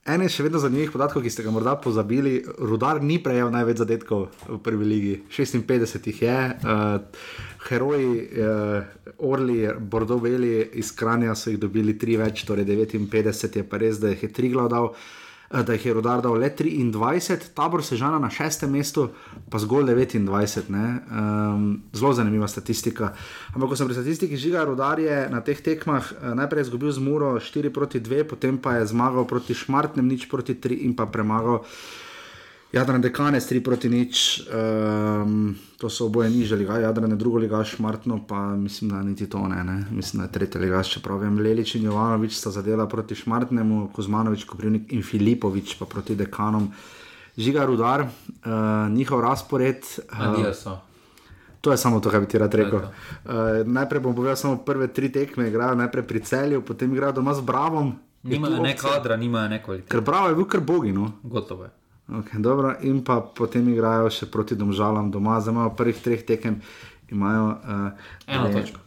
En je še vedno zanimivih podatkov, ki ste ga morda pozabili. Rudar ni prejel največ zadetkov v prvi ligi, 56 jih je. Uh, heroji, uh, Orli, Bordeaux, Beli iz Kranja so jih dobili tri več, torej 59 je pa res, da jih je Triglav dal. eh, Da jih je rodar dal le 23, tabor Sežana na šestem mestu, pa zgolj 29. Um, zelo zanimiva statistika. Ampak, ko sem pri statistiki žiga, rodar je na teh tekmah eh, najprej izgubil z Muro 4 proti 2, potem pa je zmagal proti Šmartnem, nič proti 3 in pa premagal Jadran Dekanec 3 proti nič. Um, to so oboje niže liga, Jadran je drugo liga, Šmartno pa mislim, da niti to ne, ne. mislim, da je tretja liga, čeprav vem, Lelič in Jovanovič sta zadela proti Šmartnemu, Kuzmanovič, Koprivnik in Filipovič pa proti Dekanom. Žiga Rudar, uh, njihov razpored. Uh. To je samo to, kar bi ti rad rekel. Uh, najprej bom povedal samo prve tri tekme, igrajo najprej pri celju, potem igrajo doma z Bravom. Nimajo ne kadra, nimajo ne kvalitete. Ker Bravo je bil kar bogi. No? Gotovo je. Okay, dobro, in pa potem igrajo še proti domžalam doma, zdaj imajo prvih treh tekem, imajo uh, Eno točko.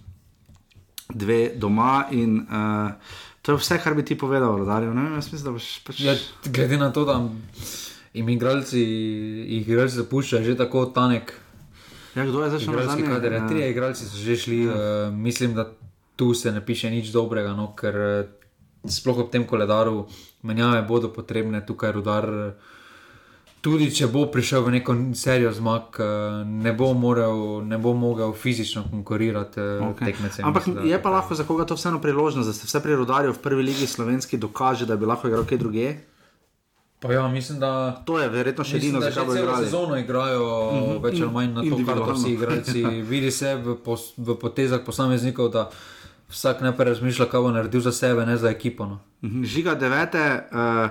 dve doma in uh, to je vse, kar bi ti povedal, Rodarjo. Ne vem, jaz mislim, da boš pač. Ja, glede na to, da jim igralci, igralci zapuščajo že tako tanek, Ja, kdo je igralski zadnje? kader. Ja, Ja. trije igralci so že šli, ja. uh, mislim, da tu se ne piše nič dobrega, no, ker sploh ob tem koledaru menjave bodo potrebne, tukaj rudar. eh, Tudi če bo prišel v neko serijo zmag, eh, ne bo, morel, ne bo mogel fizično konkurirati Okay. okay. tekmecem. Ampak mislim, je pa lahko za koga to vseeno priložnost, da se vse pri rodarju v prvi ligi slovenski dokaže, da bi lahko igral kaj druge. Pa ja, mislim, da To je verjetno še edino, Mislim, da zakaj že bo celo igrali. sezono igrajo uh -huh. več ali manj na to, kar vsi igralci. Vidi se v, pos, v potezah posameznikov, da vsak najprej razmišlja, kaj bo naredil za sebe, ne za ekipo. No. Mhm, Žiga devete, uh,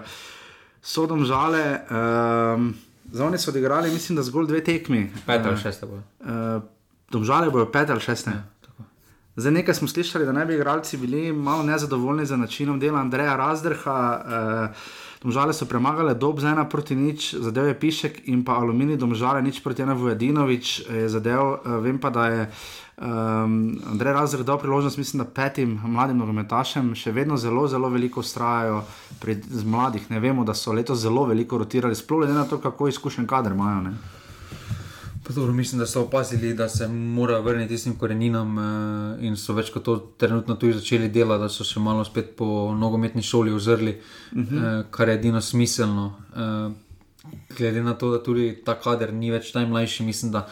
sodom žale. Um, za oni so odigrali, mislim, da zgolj dve tekmi. Pet ali šest bo. Uh, domžale bojo pet ali šest. Ja, ne. Zdaj nekaj smo slišali, da naj bi igralci bili malo nezadovoljni z načinom dela Andreja Razdrha. Uh, Domžale so premagali dob za ena proti nič, zadev je Pišek in pa Aluminij, domžale nič proti ena Vujadinovič je zadev. Uh, vem pa, da je um, Andrej Razdrh dal priložnost, mislim, da petim mladim nogometašem, še vedno zelo, zelo veliko ustrajajo pri mladih. Ne vemo, da so letos zelo veliko rotirali, sploh glede na to, kako izkušen kader imajo. Ne? Dobro, mislim, da so opazili, da se mora vrniti tistim koreninam uh, in so več kot to trenutno tudi začeli delati, da so se malo spet po nogometni šoli ozrli, uh -huh. uh, kar je edino smiselno. Uh, glede na to, da tudi ta kader ni več najmlajši, mislim, da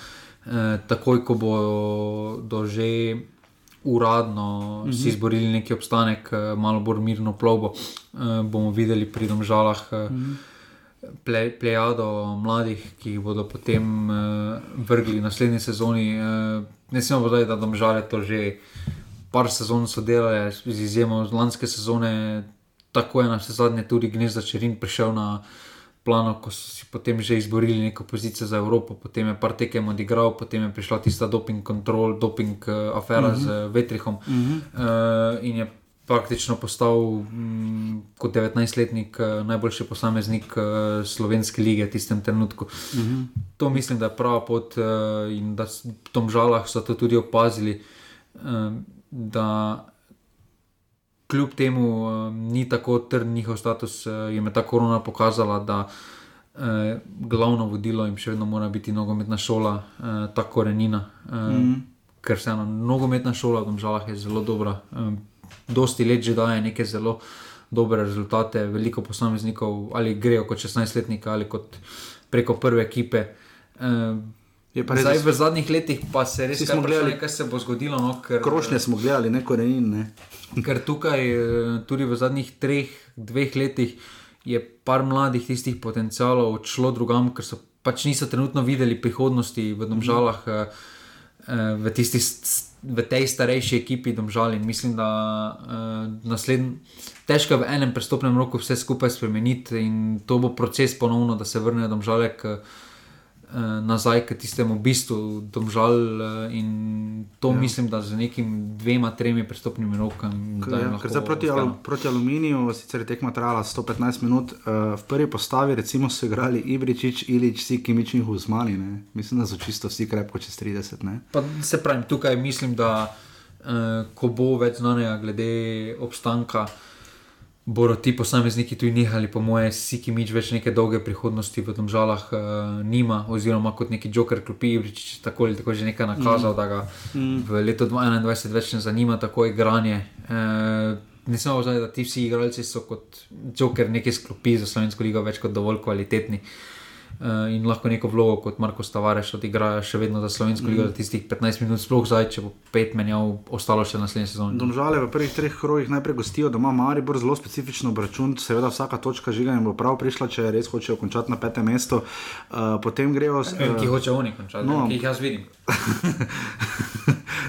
uh, takoj, ko bodo že uradno uh -huh. si izborili neki obstanek, uh, malo bolj mirno plovbo, uh, bomo videli pri domžalah. Uh, uh -huh plejado mladih, ki jih bodo potem uh, vrgli v naslednji sezoni. Uh, ne smemo povedati, da domžale to že par sezon so delali, z izjemo lanske sezone, tako je na vse zadnje tudi Gnezda Čerin prišel na plano, ko so si potem že izborili neko pozicijo za Evropo, potem je par tekem odigral, potem je prišla tista doping kontrol, doping uh, afera uh -huh. z Vetrihom uh -huh. uh, in je praktično postal mm, kot 19-letnik eh, najboljši posameznik uh, slovenske lige v tistem trenutku. Uh mhm. -huh. To mislim, da je prava pot uh, in da v tom žalah so to tudi opazili. Da kljub temu ni tako trd njihov status, jim je ta korona pokazala, da glavno vodilo jim še vedno mora biti nogometna šola, ta korenina. Mhm. -huh. Ker se ena nogometna šola v žalah je zelo dobra. Dosti let že daje neke zelo dobre rezultate, veliko posameznikov ali grejo kot 16-letniki ali kot preko prve ekipe. Uh, Zdaj, v zadnjih letih pa se res smo gledali, kaj se bo zgodilo. No, ker, Krošnje smo gledali, ne korenin. Ne. Ker tukaj, eh, tudi v zadnjih treh, dveh letih, je par mladih tistih potencialov odšlo drugam, ker so pač niso trenutno videli prihodnosti v domžalah, mm. v tistih v tej starejši ekipi domžali. Mislim, da uh, naslednji težko v enem prestopnem roku vse skupaj spremeniti in to bo proces ponovno, da se vrne domžale k uh, Eh, nazaj k tistemu bistvu, domžal. Eh, in to ja. mislim, da z nekim dvema, tremi pristopnimi rokami. Ja, proti, al, proti aluminiju, sicer je tekma trajala 115 minut, uh, v prvi postavi recimo so igrali Ibričič, Ilič, vsi kimični huzmani. Ne? Mislim, da so čisto vsi krepko čez 30. Se pravi, tukaj mislim, da uh, ko bo več znanja glede obstanka bodo ti posamezniki tudi nehali, po moje, si ki mič več neke dolge prihodnosti v tem žalah uh, nima, oziroma kot neki joker klopi, če tako ali tako že nekaj nakazal, mm. da ga mm. v letu 2021 več ne zanima tako igranje. Uh, ne samo zdaj, da ti vsi igralci so kot joker neki sklopi za slovensko ligo več kot dovolj kvalitetni. Uh, in lahko neko vlogo kot Marko Stavareš odigrajo še vedno za slovensko ligo, mm. tistih 15 minut, sploh zdaj, če bo pet menjav, ostalo še naslednji sezon. Domžale v prvih treh krogih najprej gostijo doma Maribor, zelo specifično obračun, seveda vsaka točka žiga jim bo prav prišla, če res hočejo končati na petem mestu. Uh, potem grejo. Uh, ki hočejo oni končati, no, ki jih jaz vidim.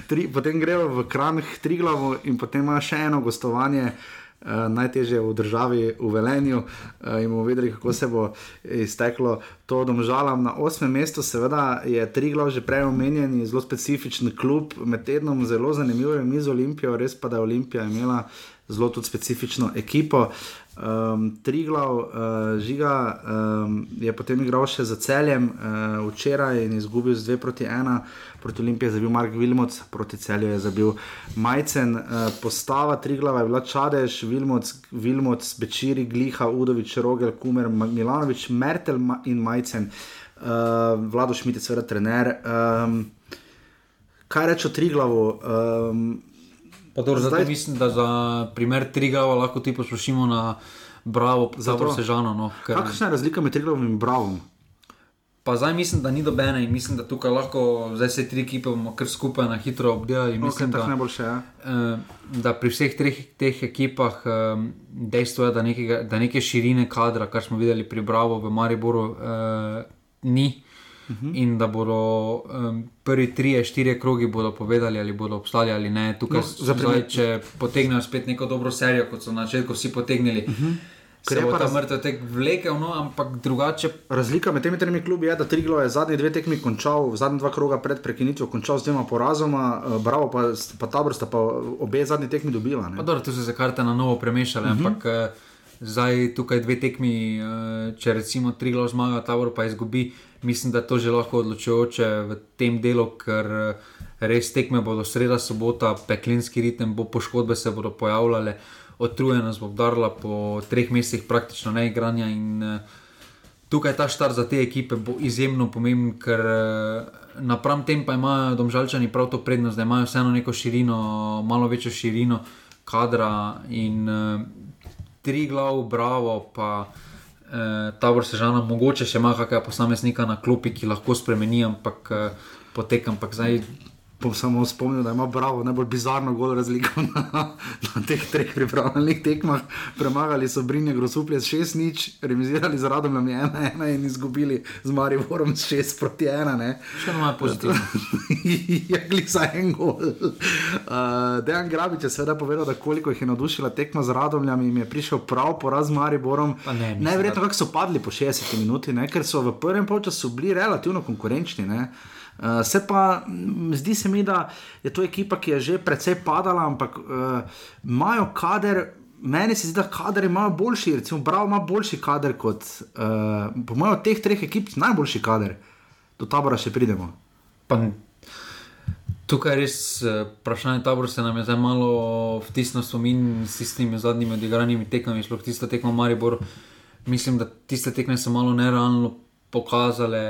Tri, potem grejo v Kranj, tri glavo in potem ima še eno gostovanje. Uh, najtežje v državi, v Velenju, uh, in bomo videli, kako se bo izteklo to domžalam. Na osmem mestu, seveda, je Triglav že prej omenjen zelo specifičen klub, med tednom zelo zanimivo je mi z Olimpijo, res pa da je Olimpija imela zelo tudi specifično ekipo. Um, Triglav, uh, žiga um, je potem igral še za celjem uh, včeraj in izgubil z 2 proti 1, proti Olimpiji je zabil Mark Vilmoc, proti celju je zabil Majcen. Uh, postava Triglava je bila Čadež, Vilmoc, Vilmoc Bečiri, Gliha, Udovič, Rogel, Kumer, Milanovič, Mertel in Majcen, uh, Vlado Šmit je seveda trener. Um, kaj reče o Triglavu? Um, Pa dobro, zdaj mislim, da za primer Trigava lahko ti poslušamo na Bravo, za to se žano. No, ker... Kakšna je razlika med Trigavom in Bravom? Pa zdaj mislim, da ni dobene in mislim, da tukaj lahko zdaj se tri ekipe bomo kar skupaj na hitro obdelali. Mislim, okay, da, najboljše, ja. uh, da pri vseh treh teh ekipah uh, dejstvo je, da, nekega, da neke širine kadra, kar smo videli pri Bravo v Mariboru, uh, ni. -huh. in da bodo um, prvi tri, štiri krogi bodo povedali, ali bodo obstali ali ne. Tukaj, no, zdaj, če potegnejo spet neko dobro serijo, kot so na začetku vsi potegnili. Uh -huh. Ker je pa raz- mrtev tek vlekel, no, ampak drugače Razlika med temi tremi klubi je, da Triglo je zadnji dve tekmi končal, zadnji dva kroga pred prekinitvijo končal z dvema porazoma, eh, Bravo pa, pa Tabor sta pa obe zadnji tekmi dobila. Ne? Pa dobro, tu so se karte na novo premešale, uh -huh. ampak eh, zdaj tukaj dve tekmi, eh, če recimo tri glas zmaga, Tabor pa izgubi, mislim, da je to že lahko odločujoče v tem delu, ker eh, res tekme bodo sreda, sobota, peklinski ritem, bo poškodbe se bodo pojavljale, otrujenost bo obdarila po treh mesecih praktično neigranja in eh, Tukaj ta štart za te ekipe bo izjemno pomemben, ker eh, napram tem pa imajo domžalčani prav to prednost, da imajo vseeno neko širino, malo večjo širino kadra in uh, tri glav, bravo, pa uh, tabor sežana, mogoče še ima kakega posameznika na klopi, ki lahko spremeni, ampak uh, potek, ampak zdaj. Bom samo spomnil, da ima Bravo najbolj bizarno gol razliko na, na teh treh pripravljenih tekmah. Premagali so Brinje Grosuplje s 6-0, remisirali z Radom 1-1 in izgubili z Mariborom s 6 proti 1. Še malo pozitivno. je gli za en gol. Uh, Dejan Grabič je seveda povedal, da koliko jih je navdušila tekma z Radomljami, jim je prišel prav poraz z Mariborom. Ne, da- kako so padli po 60 minuti, ne? ker so v prvem polčasu bili relativno konkurenčni. Ne? Uh, se pa m, zdi se mi, da je to ekipa, ki je že precej padala, ampak uh, imajo kader. Meni se zdi, da kader imajo boljši, recimo Bravo ima boljši kader kot, uh, po mojem, od teh treh ekip najboljši kader. Do tabora še pridemo. Pa, tukaj je res eh, vprašanje tabor, se nam je zdaj malo vtisnil spomin s tistimi zadnjimi odigranimi tekmami, sploh tisto tekmo v Mariboru. Mislim, da tiste tekme so malo nerealno pokazale,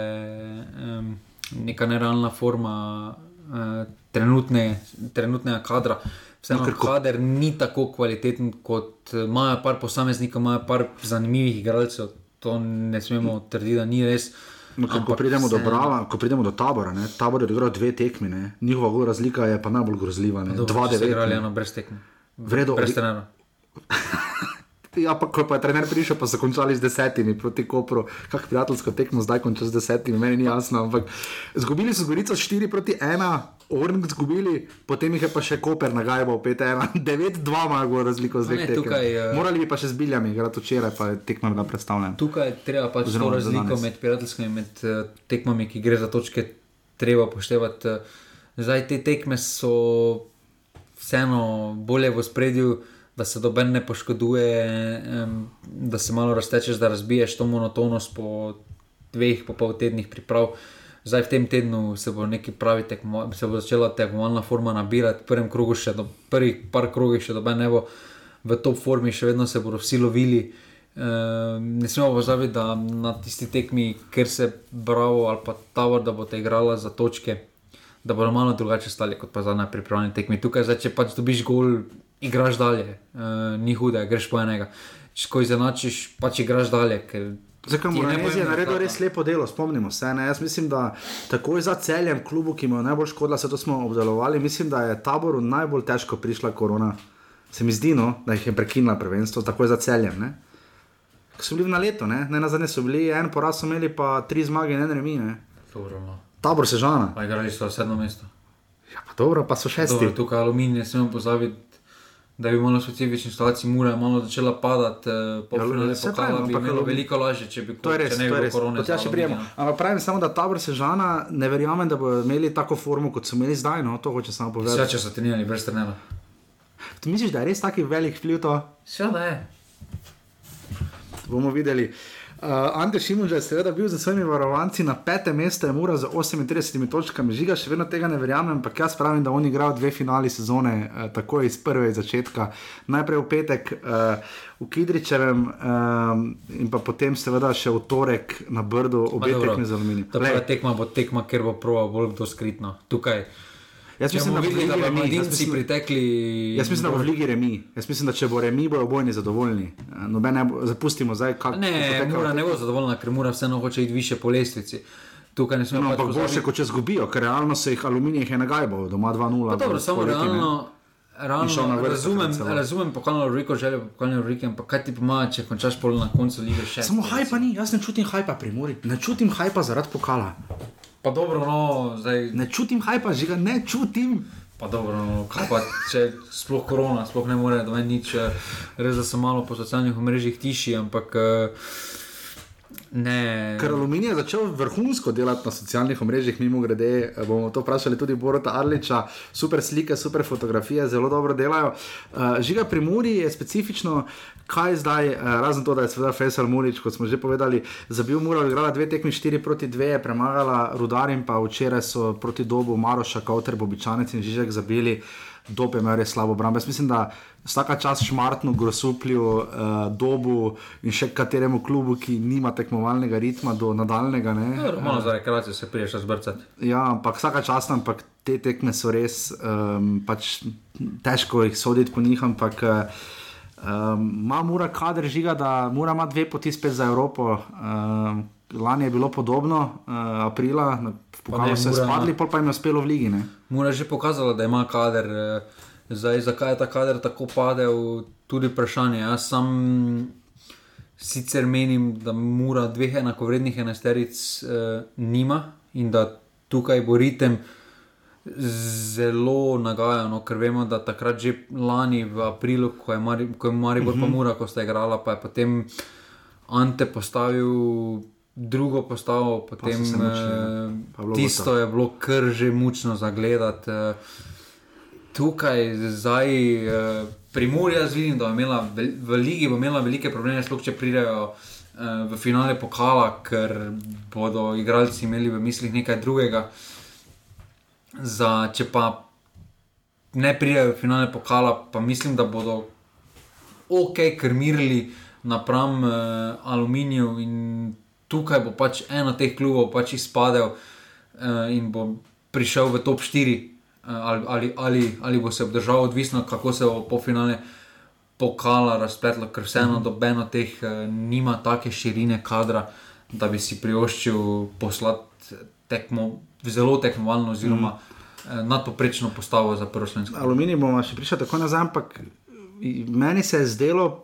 um, neka nerealna forma uh, trenutne, trenutnega kadra. Vseeno, No, ker ko- kader ni tako kvaliteten, kot eh, imajo par posameznikov, imajo par zanimivih igralcev. To ne smemo trditi, da ni res. No, ko Ampak pridemo do vseeno- Brava, ko pridemo do tabora, ne, tabor je odigral dve tekmi, ne, njihova razlika je pa najbolj grozljiva. ne, Dobro, Dva ste igrali devet. eno brez tekme. Vredo, Brez trenera. Ja, pa ko pa je trener prišel, pa so končali z desetimi proti Kopru. Kak prijateljsko tekmo zdaj konča z desetimi, meni ni jasno. Ampak zgubili so Gorico 4 proti 1, Ornk zgubili, potem jih je pa še Koper nagajal 5-1, 9-2 imajo gol razliko z dveh tekem. tukaj, eh, Morali bi pa še z biljami igrati včeraj, pa je tekma bila predstavljena. Tukaj je treba pač to za razliko med prijateljskimi in med uh, tekmami, ki gre za točke, treba upoštevati. Uh, zdaj te tekme so vseeno bolje v spredju, da se doben ne poškoduje, da se malo raztečeš, da razbiješ to monotonost po dveh, po pol tednih priprav. Zdaj v tem tednu se bo neki pravi tekmo, se bo začela tekmovalna forma nabirati, v prvem krogu še do prvih par krogih še doben ne bo v top formi, še vedno se bodo vsi lovili. Uh, ne smemo pozabiti, da na tisti tekmi, ker se bravo ali pa tavor, da boste igrala za točke, da bodo malo drugače stali kot pa zadnja pripravljena tekmi. Tukaj, zdaj, če pač dobiš gol, igraš dalje, uh, ni hude, greš po enega. Če ko izenačiš, pač igraš dalje. Zakaj Moranez je naredil res lepo delo, spomnimo se. Ne? Jaz mislim, da takoj za celjem klubu, ki mu je najbolj škodila, se to smo obdelovali, mislim, da je taboru najbolj težko prišla korona. Se mi zdi, no, da jih je prekinila prvenstvo, takoj za celjem. Ne? Ko so bili na leto, ne, ne na zadnje so bili, en poraz so imeli, pa tri zmage en remi. Ne? Dobro, no. Tabor se žana. Pa igrali so sedmo mesto. Ja, pa dobro, pa so šesti. Dobro, tukaj aluminij, ne smemo pozabiti. Da bi malo specifični situaciji, mura je malo začela padati, eh, po Ja, pokala pravim, bi bilo veliko lažje, če bi To res, če ne bi bilo korone. Ja še prijemo. Ampak pravim samo, da tabor se žana, ne verjamem, da bodo imeli tako formo, kot so imeli zdaj. No, to hoče samo povedati. Vse, če so trenirali brez trenera. Ti misliš, da je res taki velik vpliv to? Vse, da je. bomo videli. Uh, Ante Šimunž je seveda bil za svojimi varovanci na petem mestu, je mura z 38 točkami, žiga še vedno tega ne verjamem, ampak jaz pravim, da on igra dve finali sezone, uh, takoj iz prve začetka. Najprej v petek uh, v Kidričevem um, in pa potem seveda še v torek na Brdu, obe tekmi z aluminijem. Ta prva tekma bo tekma, ker bo prova bolj kdo skritno. Tukaj. Jaz mislim, da bo videli, da v Ligi remi. Mislim- pritekli. Jaz mislim, da bo v Ligi remi. Jaz mislim, da če bo remi, bojo obojni zadovoljni. Noben ne bo, zapustimo zdaj, kako Ne, mora ne bo zadovoljna, ker mora vseeno hoče iti više po lestvici. Tukaj ne smemo No, pač ampak boljše, kot če zgubijo, ker realno se jih aluminij je nagajbo, doma 2-0. Pa dobro, samo realno. Realno, razumem, razumem pokalno Riko, željo pokalno Riko, ampak kaj ti pomaga, če končaš pol na koncu lige še? Samo hajpa ni, jaz ne čutim hajpa pri Muri, ne čutim hajpa zaradi pokala. Pa dobro, no, zdaj. Ne čutim hajpa, žiga, ne čutim. Pa dobro, no, kaj pa, če sploh korona, sploh ne more, da me nič, eh, res da sem malo po socialnih mrežah tiši, ampak eh, ne. Ker Aluminij je začel vrhunsko delati na socialnih mrežah, mimo grede, eh, bomo to vprašali tudi Borota Arliča, super slike, super fotografije, zelo dobro delajo. Žiga pri Muri je specifično, kaj zdaj, uh, razen to, da je seveda Fesal Murič, kot smo že povedali, zabil Mura, igrala dve tekmi 4 proti 2, je premagala Rudar in pa včeraj so proti dobu Maroša, Kauter, Bobičanec in Žižek zabili. Dobe ima res slabo obrambo. Jaz mislim, da vsaka čas šmartno, grosuplju, uh, dobu in še kateremu klubu, ki nima tekmovalnega ritma do nadaljnega. Ne, Ja, Malo za rekreacijo se priješ razbrcati. Ja, ampak vsaka čas, ampak te tekme so res um, pač težko jih soditi po njih. Ampak um, ima mora kader žiga, da mora ima dve poti spet za Evropo. Um, lani je bilo podobno, uh, aprila, pokalo so ima- spadli, pol pa jim je uspelo v ligi. Ne? Mora že pokazala, da ima kader. eh, Zdaj, zakaj je ta kader tako padel, tudi vprašanje. Jaz sam sicer menim, da mora dveh enakovrednih enesteric eh, nima in da tukaj bo ritem zelo nagajan, no, ker vemo, da takrat že lani v aprilu, ko je Mari, ko je Maribor uh -huh. pa Mura, ko sta igrala, pa je potem Ante postavil drugo postavo, potem se mučili, eh. Pa bilo tisto je bilo kar že mučno za gledati. eh. Tukaj zdaj eh, pri Muri jaz vidim, da bo imela vel- v ligi bo imela velike probleme, sploh če pridejo eh, v finale pokala, ker bodo igralci imeli v mislih nekaj drugega. Za, če pa ne pridejo v finale pokala, pa mislim, da bodo ok krmirili napram uh, aluminiju in tukaj bo pač eno teh klubov pač izpadel uh, in bo prišel v top 4 uh, ali, ali, ali, ali bo se obdržal, odvisno kako se bo po finale pokala razpletlo, ker vseeno dobeno teh uh, nima take širine kadra, da bi si privoščil poslati tekmo, zelo tekmovalno oziroma mm. nadpoprečno postavo za prvo slovensko. Aluminij bomo še prišli tako nazaj, ampak meni se je zdelo.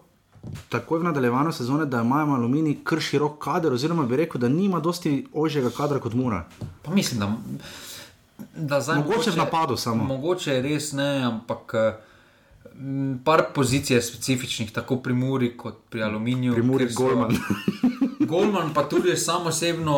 Takoj v nadaljevanju sezone, da imajo aluminij kar širok kader, oziroma bi rekel, da nima dosti ožjega kadra kot mora. Pa mislim, da, da zdaj Mogoče v napadu samo. Mogoče res ne, ampak eh, m, par pozicij je specifičnih, tako pri Muri kot pri Aluminiju. Pri Muri kjer so- Golman. Pa tudi sam osebno,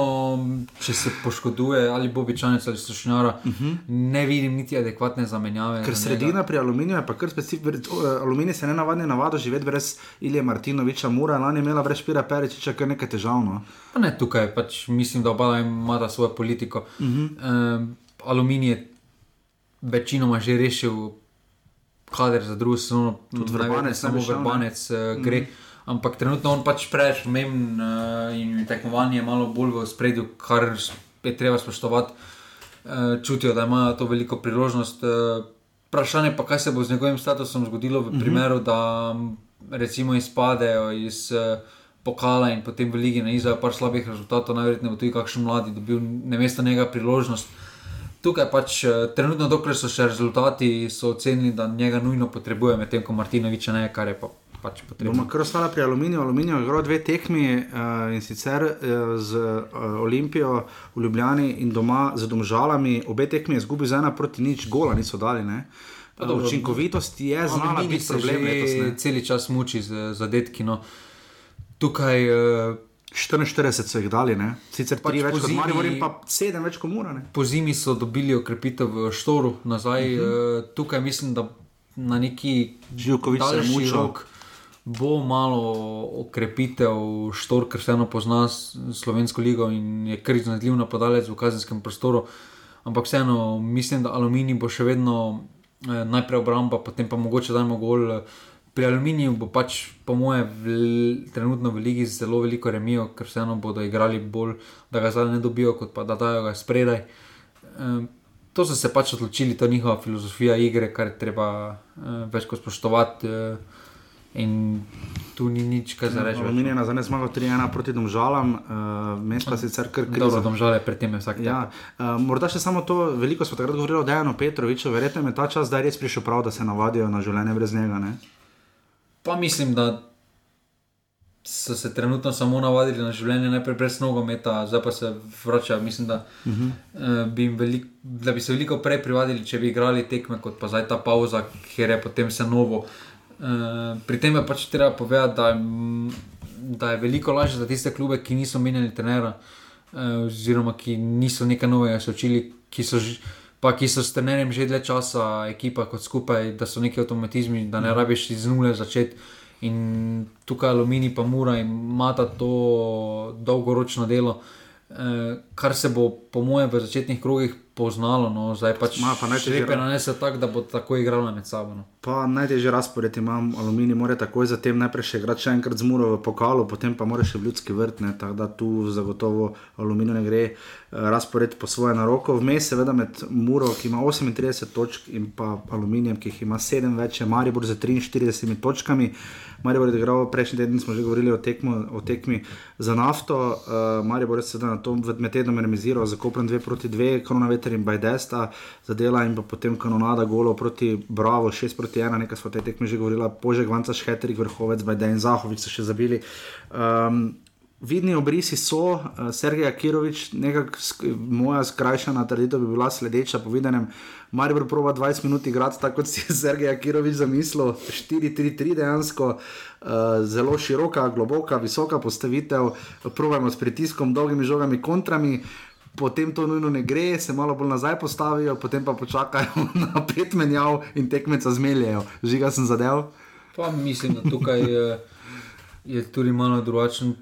če se poškoduje ali Bobičanec ali Slušnjara, uh -huh. ne vidim niti adekvatne zamenjave. Mhm. Ker sredina pri aluminiju je pa kar specifična. Aluminij se ne navadi navado živeti brez Ilija Martinoviča, Mura, lani je imela brez Špira Peričiča kar nekaj težav. No. Pa ne tukaj, pač mislim, da oba imata svojo politiko. Uh -huh. um, aluminij je večinoma že rešil kader za drugo sezono, tudi Vrbanec samo ne? vrbanec uh, gre. Uh -huh. Ampak trenutno on pač preveč pomemben uh, in tekmovanje je malo bolj v spredju, kar je treba spoštovati. Uh, čutijo, da imajo to veliko priložnost. Uh, vprašanje pa, kaj se bo z njegovim statusom zgodilo v primeru, da m, recimo izpadejo iz uh, pokala in potem v ligi naizajo par slabih rezultatov, najverjetneje bo tudi kakšen mladi dobil namesto njega priložnost. Tukaj pač eh, trenutno, dokler so še rezultati, so ocenili, da njega nujno potrebuje, medtem ko Martinoviča ne, kar je pa, pač potrebno. Bomo kar ostala pri aluminiju. Aluminij je igral dve tekmi uh, in sicer uh, z uh, Olimpijo v Ljubljani in doma z Domžalami. Obe tekmi je izgubil za ena proti nič, gola niso dali. Ne? Pa dobro, Učinkovitost je znala biti problem letos. Celi čas muči z zadetki. No. Tukaj uh, 44 so jih dali, ne? sicer Pač več kot in pa sedem več kot Mura. Ne? po zimi so dobili okrepitev v Štoru nazaj. Uh -huh. uh, tukaj mislim, da na neki Živkovič se je mučil. rok bo malo okrepitev Štor, ker vseeno pozna slovensko ligo in je kar iznajdljiv napadalec v kazenskem prostoru. Ampak vseeno mislim, da Aluminij bo še vedno eh, najprej obramba, potem pa mogoče dajmo gol. Pri Aluminiju bo pač, po moje, v, trenutno v ligi zelo veliko remijo, ker vseeno bodo igrali bolj, da ga zdaj ne dobijo, kot pa da dajo ga spredaj. Um, to so se pač odločili, to je njihova filozofija igre, kar je treba uh, več kot spoštovati. Uh, in tu ni nič, kar za reči. več. Aluminij je na zadnje zmagal 3-1 proti Domžalam, uh, mesta sicer kar Dobro, kriza. domžale predtem je vsak Ja, uh, morda še samo to, veliko smo takrat govorili o Dejanu Petroviču, verjetno je ta čas zdaj res prišel prav, da se navadijo na življenje brez njega. Ne? Pa mislim, da so se trenutno samo navadili na življenje, najprej brez nogometa, zdaj pa se vračajo. Mislim, da, uh -huh. uh, bi veliko, da bi se veliko prej privadili, če bi igrali tekme, kot pa zdaj ta pauza, ker je potem vse novo. Uh, pri tem je pač treba povedati, da, da je veliko lažje za tiste klube, ki niso menjali trenera, uh, oziroma ki niso nekaj novega se učili, ki so, pa, ki so s trenerjem že dlje časa, ekipa kot skupaj, da so neki avtomatizmi, da ne rabiš iz nule začeti. In tukaj aluminij, pa mora imati to dolgoročno delo, eh, kar se bo, po mojem, v začetnih krogih poznalo. No, zdaj pač lepe nanese tako, da bo tako igralo med sabo. No. Pa najtežji razpored imam, aluminij mora takoj zatem najprej še igrati še enkrat z muro v pokalu, potem pa mora še v ljudski vrt, ne, tako da tu zagotovo aluminij ne gre uh, razpored po svoje na roko. Vmes seveda med muro, ki ima 38 točk in pa aluminijem, ki jih ima 7 več, je Maribor z 43 točkami. Maribor je igral prejšnji teden, smo že govorili o, tekmo, o tekmi za nafto. Uh, Maribor je sedaj na tom med tednom remiziral za Kopren 2 proti 2, Kronaveter in Bajdesta zadela in potem kanonada golo proti Bravo 6 proti 1, nekaj smo o tej tekmi že govorili, Požek, Vanca, Šheterik, Vrhovec, Bajdej in Zahovic so še zabili. Um, Vidni obrisi so, uh, Sergej Akirovič, nekako moja skrajšana trditev bi bila sledeča, povedanem, Maribor proba 20 minut igrati tako, kot si je Sergej Akirovič zamislil, 4-3-3 dejansko, uh, zelo široka, globoka, visoka postavitev, probujemo s pritiskom, dolgimi žogami, kontrami. Potem to nujno ne gre, se malo bolj nazaj postavijo, potem pa počakajo na pet menjav in tekmeca zmeljajo. Žiga sem zadev. Pa mislim, da tukaj je, je tudi malo drugačen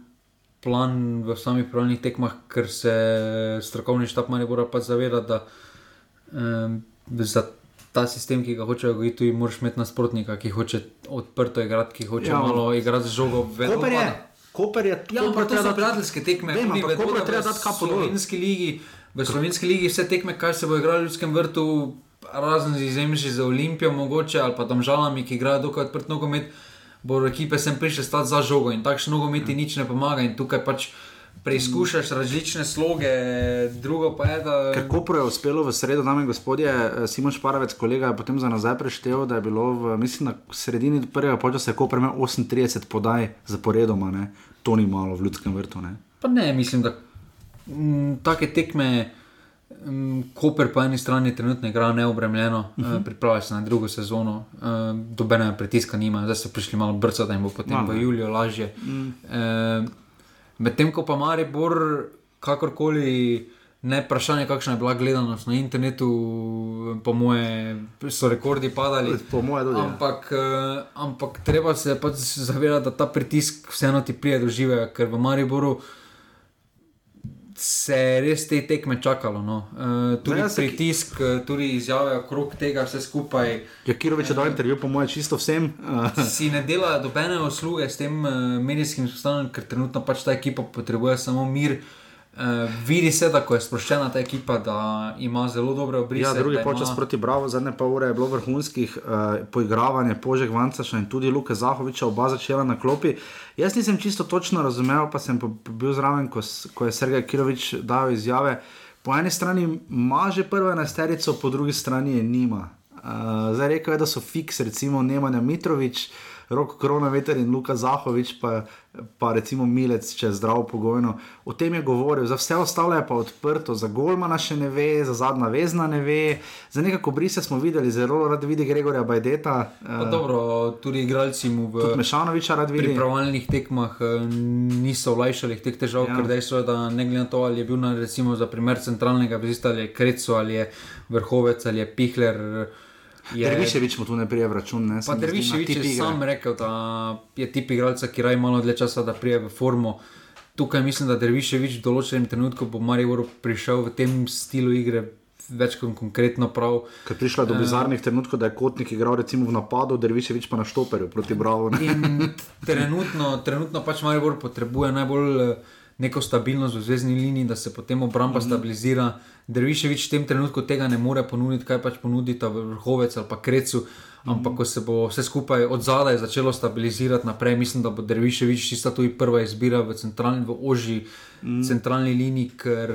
plan v samih pravnih tekmah, ker se strokovni štab manj mora pa zavedati, da um, za ta sistem, ki ga hočejo gojiti, tudi moraš imeti nasprotnika, ki hoče odprto igrati, ki hoče ja, malo igrati z žogo. Koper je, Koper je, ja, Koper to so prijateljske tekme, vem, tudi v slovenski ligi. V slovenski ligi vse tekme, kaj se bo igralo v ljudskem vrtu, razen z izjemnimi za Olimpijo, mogoče ali pa tam žalami, ki igrajo dokaj odprt nogomet bo ekipe sem prišel stati za žogo in takšno nogometi nič ne pomaga. In tukaj pač preizkušaš različne sloge, drugo pa je, da. Kako je uspelo v sredo, dame in gospodje, Simon Šparavec, kolega je potem za nazaj preštel, da je bilo v mislim, na sredini prvega počasa, ko preme 38 podaj zaporedoma, ne? to ni malo v ljudskem vrtu. Ne? Pa ne, mislim, da m, take tekme. Koper po eni strani trenutno igra neobremljeno, uh -huh. pripravlja se na drugo sezono, dobene pritiska nima, zdaj so prišli malo brco, da jim bo potem Mame. v Juliju lažje. Mm. -huh. Medtem ko pa Mari Bor, kakorkoli, ne vprašanje, kakšna je bila gledanost na internetu, po moje so rekordi padali. Po moje tudi. Ja. Ampak, ampak treba se pač zavedati, da ta pritisk vseeno ti prije dožive, ker v Mariboru se je res te tekme čakalo. No. Uh, tudi Zdaj, pritisk, ki... Eh, tudi izjave okrog tega, vse skupaj. Ja, Kirovič je dal intervju, po mojem, čisto vsem. si ne dela dobene usluge s tem uh, medijskim stanjem, ker trenutno pač ta ekipa potrebuje samo mir. Uh, Uh, vidi se, da je sproščena ta ekipa, da ima zelo dobre obrise. Ja, drugi počas ima... proti Bravo, zadnje pa ure je bilo vrhunskih uh, poigravanje, požeg Vancaša in tudi Luka Zahoviča, oba začela na klopi. Jaz nisem čisto točno razumel, pa sem bil zraven, ko, ko je Sergej Kirovič dal izjave. Po eni strani ima že prvo enesterico, po drugi strani je nima. Uh, zdaj rekel je, da so fiks, recimo Nemanja Mitrovič. Rok Korona, Veter in Luka Zahovič, pa, pa recimo Milec, če je zdrav pogojno. O tem je govoril, za vse ostale je pa odprto, za Golmana še ne ve, za zadnja vezna ne ve, za nekako brise smo videli, zelo rad vidi Gregorja Bajdeta. Uh, dobro, tudi igralci mu v Mešanoviča rad vidi. Pri pravilnih tekmah uh, niso olajšali teh težav, ja. ker dejstvo je, da ne glede na to, ali je bil na, recimo, za primer centralnega vezista, ali je Krecu, ali je Vrhovec, ali je Pihler. Uh, Je, Derviševič mu tu ne prije v račun. Ne, pa Derviševič je sam rekel, da je tip igralca, ki raje malo dlje časa, da prije v formo. Tukaj mislim, da Derviševič v določenem trenutku bo Marijo prišel v tem stilu igre. Več kot konkretno prav. Ker prišla do eh, bizarnih uh, trenutkov, da je kotnik igral recimo v napadu, da je više pa na štoperju proti Bravo. trenutno, trenutno pač Marijo potrebuje najbolj. Neko stabilnost v zvezdni liniji, da se potem obramba mm -hmm. stabilizira. Derviševič v tem trenutku tega ne more ponuditi, kaj pač ponudi ta vrhovec ali pa krecu. Mm -hmm. Ampak ko se bo vse skupaj od zadaj začelo stabilizirati naprej, mislim, da bo Derviševič tista tudi prva izbira v, centralni, v ožji mm -hmm. centralni liniji, ker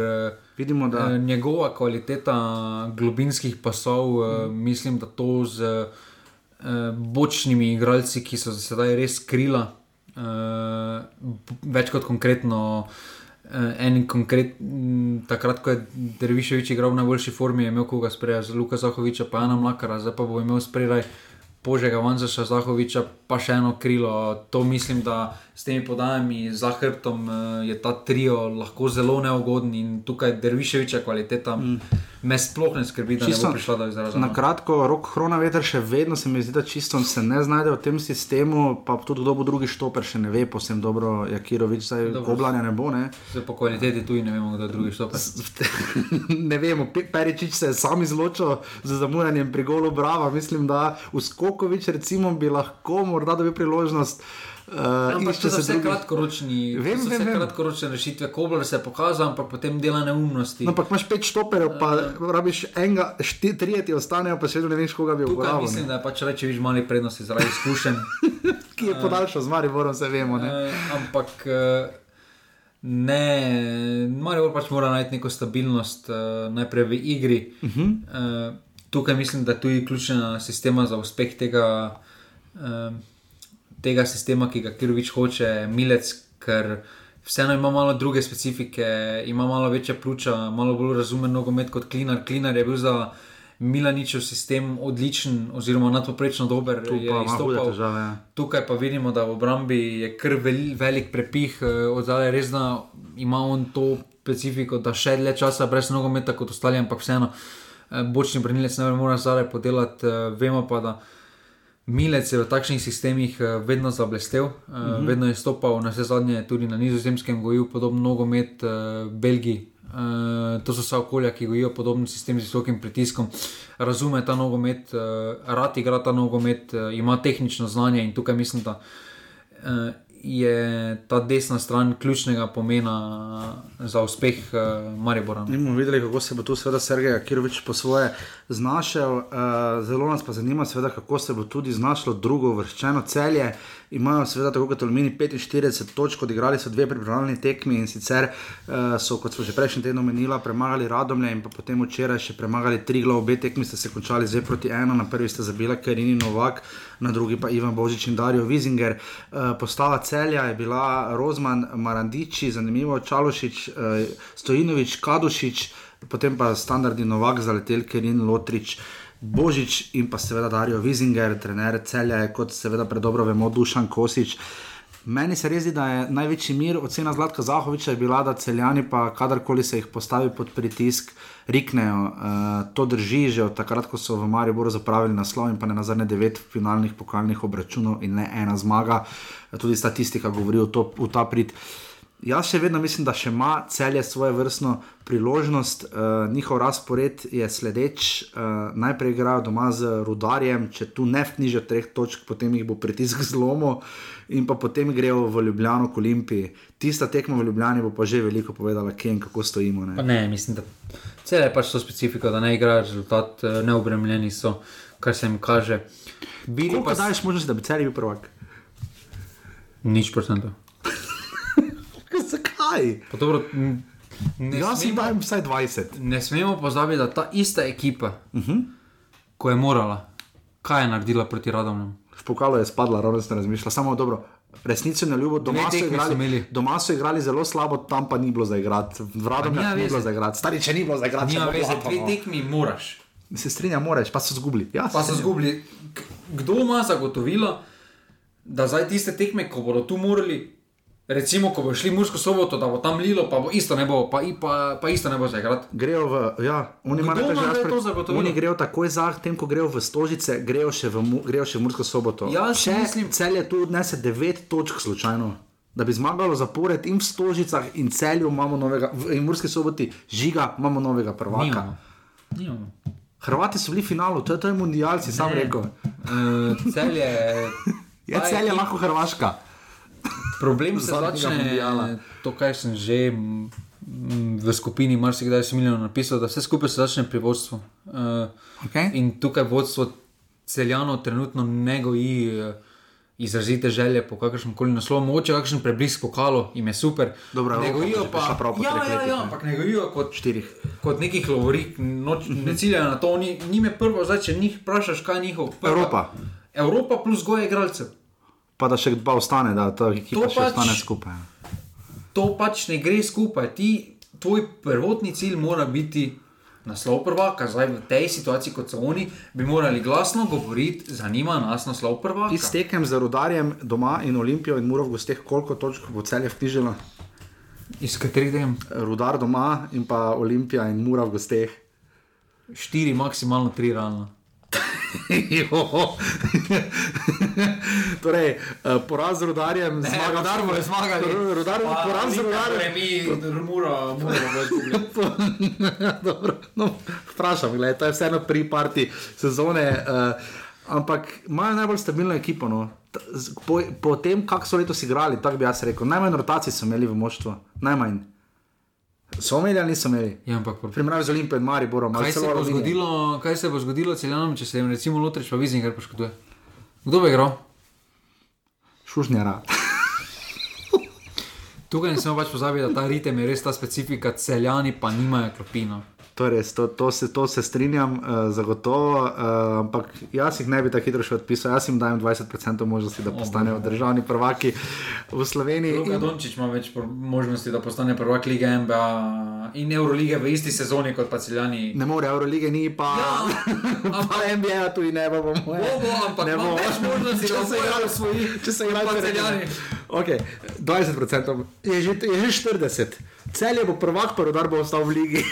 Vidimo, da... Eh, njegova kvaliteta globinskih pasov, mm -hmm. mislim, da to z eh, bočnimi igralci, ki so se zdaj res krila več kot konkretno. Uh, en konkret, m, takrat, ko je Derviševič igral v najboljši formi, je imel koga sprejeti, Luka Zahoviča, pa ena mlaka, zdaj pa bo imel sprejeti Požega Vanzaša Zahoviča, pa še eno krilo. To mislim, da s temi podajami za hrbtom uh, je ta trio lahko zelo neugoden in tukaj Derviševiča kvaliteta mm. me sploh ne skrbi, da Čisto ne bo prišla do izraza. Na kratko, rok Hrona veter še vedno se mi zdi, da čisto se ne znajde v tem sistemu, pa tudi kdo bo drugi štoper, še ne ve posebno dobro, Jakirovič, zdaj oblanja ne bo. Ne? Po kvaliteti tu ne vemo, kdo je drugi štoper. ne vemo, Pe- Peričič se je sam izločil z zamujanjem pri golu Brava. Mislim, da Uskokovič recimo bi lahko morda dobil priložnost. Uh, Ampak to so se vse drugi. kratkoročni, Vem, vem, vse vem. kratkoročne rešitve. Kobler se je pokazal, ampak potem dela neumnosti. No, ampak imaš pet štoperjev, pa rabiš enega, šti, trije ti ostanejo, pa še vedno ne veš, koga bi uporabil. mislim, ne. da je pač reči, viš mali prednosti zaradi izkušenj. Ki je podaljšal z Mariborom, se vemo. Ne? Uh, ampak uh, ne, Marijo pač mora najti neko stabilnost, uh, najprej v igri. Uh -huh. uh, tukaj mislim, da tu je ključna sistema za uspeh tega, uh, tega sistema, ki ga Kirovič hoče, Milec, ker vseeno ima malo druge specifike, ima malo večja pljuča, malo bolj razumen nogomet kot Klinar. Klinar je bil za. Milaničev sistem odličen, oziroma nadpoprečno dober, Tu je izstopal. težave. Ja. Tukaj pa vidimo, da v obrambi je kar vel, velik prepih, eh, od zadaj res da ima on to specifiko, da še dlje časa brez nogometa kot ostali, ampak vseeno eh, bočni branilec ne more zadaj podelati. eh, Vemo pa, da Milec je v takšnih sistemih eh, vedno zablestev, mm -hmm. vedno je stopal, na vse zadnje tudi na nizozemskem gojil podobno nogomet eh, v Belgiji. Uh, to so vsa okolja, ki gojijo podoben sistem z visokim pritiskom. Razume ta nogomet, uh, rad igra ta nogomet, uh, ima tehnično znanje in tukaj mislim, da uh, je ta desna stran ključnega pomena za uspeh uh, Maribora. Mi bomo videli, kako se bo tu seveda Sergej Kirovič po svoje znašel. Uh, zelo nas pa zanima, seveda, kako se bo tudi znašlo drugo vrščeno celje. Imajo seveda tako kot Alumini 45 točk, odigrali so dve pripravljalni tekmi in sicer uh, so, kot smo že prejšnji teden omenila, premagali Radomlje in potem včeraj še premagali tri glav. Obe tekmi sta se končali zdaj proti ena, na prvi sta zabila Karini Novak, na drugi pa Ivan Božič in Darijo Vizinger. Uh, postava celja je bila Rozman Marandiči, zanimivo Čalošič, Stojinovič, Kadušič, potem pa standardni Novak, zaletel Kerin Lotrič. Božič in pa seveda Darijo Vizinger, trener celja je kot seveda predobro vemo Dušan Kosič. Meni se res zdi, da je največji mir, ocena Zlatka Zahoviča je bila, da celjani pa kadarkoli se jih postavi pod pritisk, riknejo. Uh, to drži že od takrat, ko so v Mariboru zapravili naslov in pa ne nazadnje devet finalnih pokalnih obračunov in ne ena zmaga. Tudi statistika govori v, to, v ta prid. Jaz še vedno mislim, da še ima celje svoje vrstno priložnost. Uh, njihov razpored je sledeč. Uh, najprej igrajo doma z rudarjem, če tu ne vknjižijo treh točk, potem jih bo pritisk zlomil in pa potem grejo v Ljubljano, k Olimpiji. Tista tekma v Ljubljani bo pa že veliko povedala, kje in kako stojimo. Ne? ne, mislim, da cel je pač to specifika, da ne igrajo rezultat, eh, neobremljeni so, kar se jim kaže. Bili Koliko pa daješ možnosti, da bi celje bil prvak? nič procentov. Zakaj? Pa dobro, ne, Jaz smemo, dajem vsaj 20. ne smemo pozabiti, da ta ista ekipa, uh. -huh. ko je morala, kaj je naredila proti Radomljam. V pokalu je spadla, ravno sem razmišljala, samo dobro. Resnico na ljubo, doma so, igrali, doma so igrali zelo slabo, tam pa ni bilo za igrati. V nima ni bilo veze. za igrati, stari če ni bilo za igrati, veze, bo dve tekmi moraš. Se strinjam, moraš, pa so zgubili. Ja, Pa so zgubili. Kdo ima zagotovilo, da zdaj tiste tekme, ko bodo tu morali, recimo, ko bo šli v Mursko soboto, da bo tam lilo, pa bo isto ne bo, pa, i- pa, pa isto ne bo zaigrati. Grejo v, ja, oni imajo je jaz to zagotovilo? Oni grejo takoj za, tem, ko grejo v Stožice, grejo še v, grejo še v Mursko soboto. Jaz Če mislim- celje tu odnese 9 točk slučajno. Da bi zmagalo zapored in v Stožicah in celju imamo novega, in v Murski soboti žiga, imamo novega prvaka. Nimamo. Nimamo. Hrvati so bili v finalu, to je, to je mundial, si sam Ne. rekel. Uh, celje, Je ta celje ekipa- lahko Hrvaška. Problem se začne, to, kar sem že v skupini marsikdaj smiljeno napisal, da vse skupaj se začne pri vodstvu. Uh, Okay. in tukaj vodstvo celjano trenutno ne goji uh, izrazite želje po kakršnem koli naslovu, mogoče kakšen preblisk pokalo jim je super. Dobro, ne gojijo prišla prav po ja, ja, ja, ampak ne gojijo kot Štirih. Kot nekih lovorik, noč, ne ciljajo na to, oni, njim je prvo, zdaj, če njih vprašaš, kaj je njihov prva- Evropa. Evropa plus goje igralcev. Pa da še dva ostane, da ta ekipa To še pač- ostane skupaj. to pač ne gre skupaj. Ti, tvoj prvotni cilj mora biti naslov prvaka. Zdaj v tej situaciji, kot so oni, bi morali glasno govoriti, zanima nas naslov prvaka. Iztekem za rudarjem doma in Olimpijo in Murov gosteh, koliko točk bo celje vknjižilo? Iz katerih dem? Rudar doma in pa Olimpija in Murov gosteh. Štiri, maksimalno tri realno. torej, uh, poraz z rudarjem, zmaga rudar bo zmagal. Rudar bo poraz z rudarjem. Mi, mura, mura, no, Vprašam, gledaj, to je vseeno pri parti sezone. Uh, ampak imajo najbolj stabilno ekipo. No. Po, po tem, kako so letos igrali, tako bi jaz rekel, najmanj rotacij so imeli v moštvu. Najmanj. So imeli ali niso imeli? Ja, ampak primerjavi z Olimpijo in Mariborom. Kaj, kaj se bo zgodilo celjanom, če se jim recimo lotrič pa vizing kar poškoduje? Kdo bi igral? Šušnjara. Tukaj ne smemo pač pozabiti, da ta ritem je res ta specifika, celjani pa nimajo klopino. To, res, to, to, se, to se strinjam, uh, zagotovo. Uh, ampak jaz jih ne bi tako hitro še odpisal. Jaz jim dajem 20% možnosti, da postanejo državni prvaki v Sloveniji. Luka Dončić ima več možnosti, da postane prvak lige NBA in Eurolige v isti sezoni kot pa celjani. Ne more, Eurolige ni pa. Ja, ampak NBA tu in ne bo. Bo, bo, ampak ne bo več možnosti, da se igrajo svoji. Če se igrajo celjani. Okay, 20% je že, je že 40%. Cel je bo prvak, pa rodar bo ostal v ligi.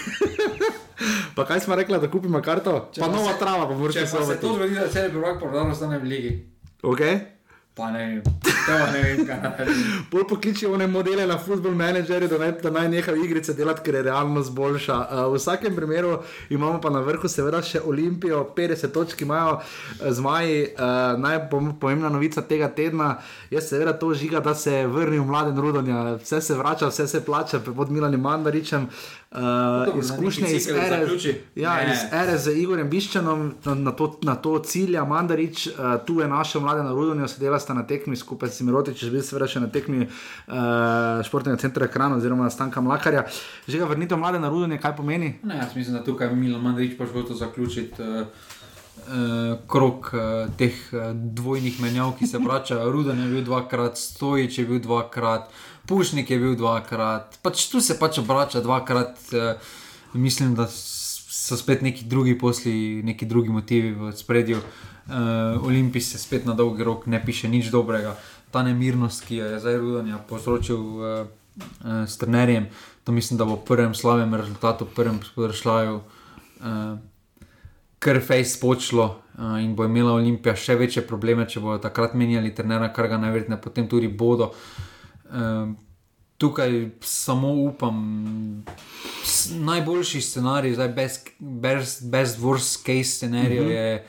pa kaj smo rekli, da kupimo karto? Če pa nova se, trava, pa moraš se samo. Se to zgodi, da cel je prvak, pa rodar ostane v ligi. Okay. Pa ne vem, ne vem, kaj naj. Bolj pokličijo one modele na football managerje, da, da naj nehajo igrice delati, ker je realnost boljša. Uh, v vsakem primeru imamo pa na vrhu seveda še Olimpijo, 50 točk imajo zmaji. Uh, Najpomembna novica tega tedna je seveda to žiga, da se je vrnil mladen Rudonja. Vse se vrača, vse se plača, pod Milanom Mandaričem. Uh, izkušnje iz ere, ja, iz ere z Igorjem Biščanom, na, na, to, na to cilja Mandarič, uh, tu je naša mlada narodnja, sedela sta na tekmi skupaj s Mirotič, že bil seveda še na tekmi uh, športnega centra Krana oziroma Stanka Mlakarja. Že ga vrnite mlade narodnje, kaj pomeni? Ne, jaz mislim, da tukaj Milan Mandarič pa že hoče zaključiti. Uh, Uh, krok uh, teh uh, dvojnih menjav, ki se vračajo. Rudan je bil dvakrat, Stojič je bil dvakrat, Pušnik je bil dvakrat, pač tu se pač obrača dvakrat. Uh, mislim, da so spet neki drugi posli, neki drugi motivi v spredju. Uh, Olimpij se spet na dolgi rok ne piše nič dobrega. Ta nemirnost, ki jo je zdaj Rudan povzročil uh, uh, s trenerjem, to mislim, da bo prvem slavem rezultatu, prvem spodršljaju. Uh, kar face počlo uh, in bo imela Olimpija še večje probleme, če bodo takrat menjali trenera, kar ga najverjetneje potem tudi bodo. Uh, tukaj samo upam, najboljši scenarij, zdaj best, best, best worst case scenarij mhm. -huh. je.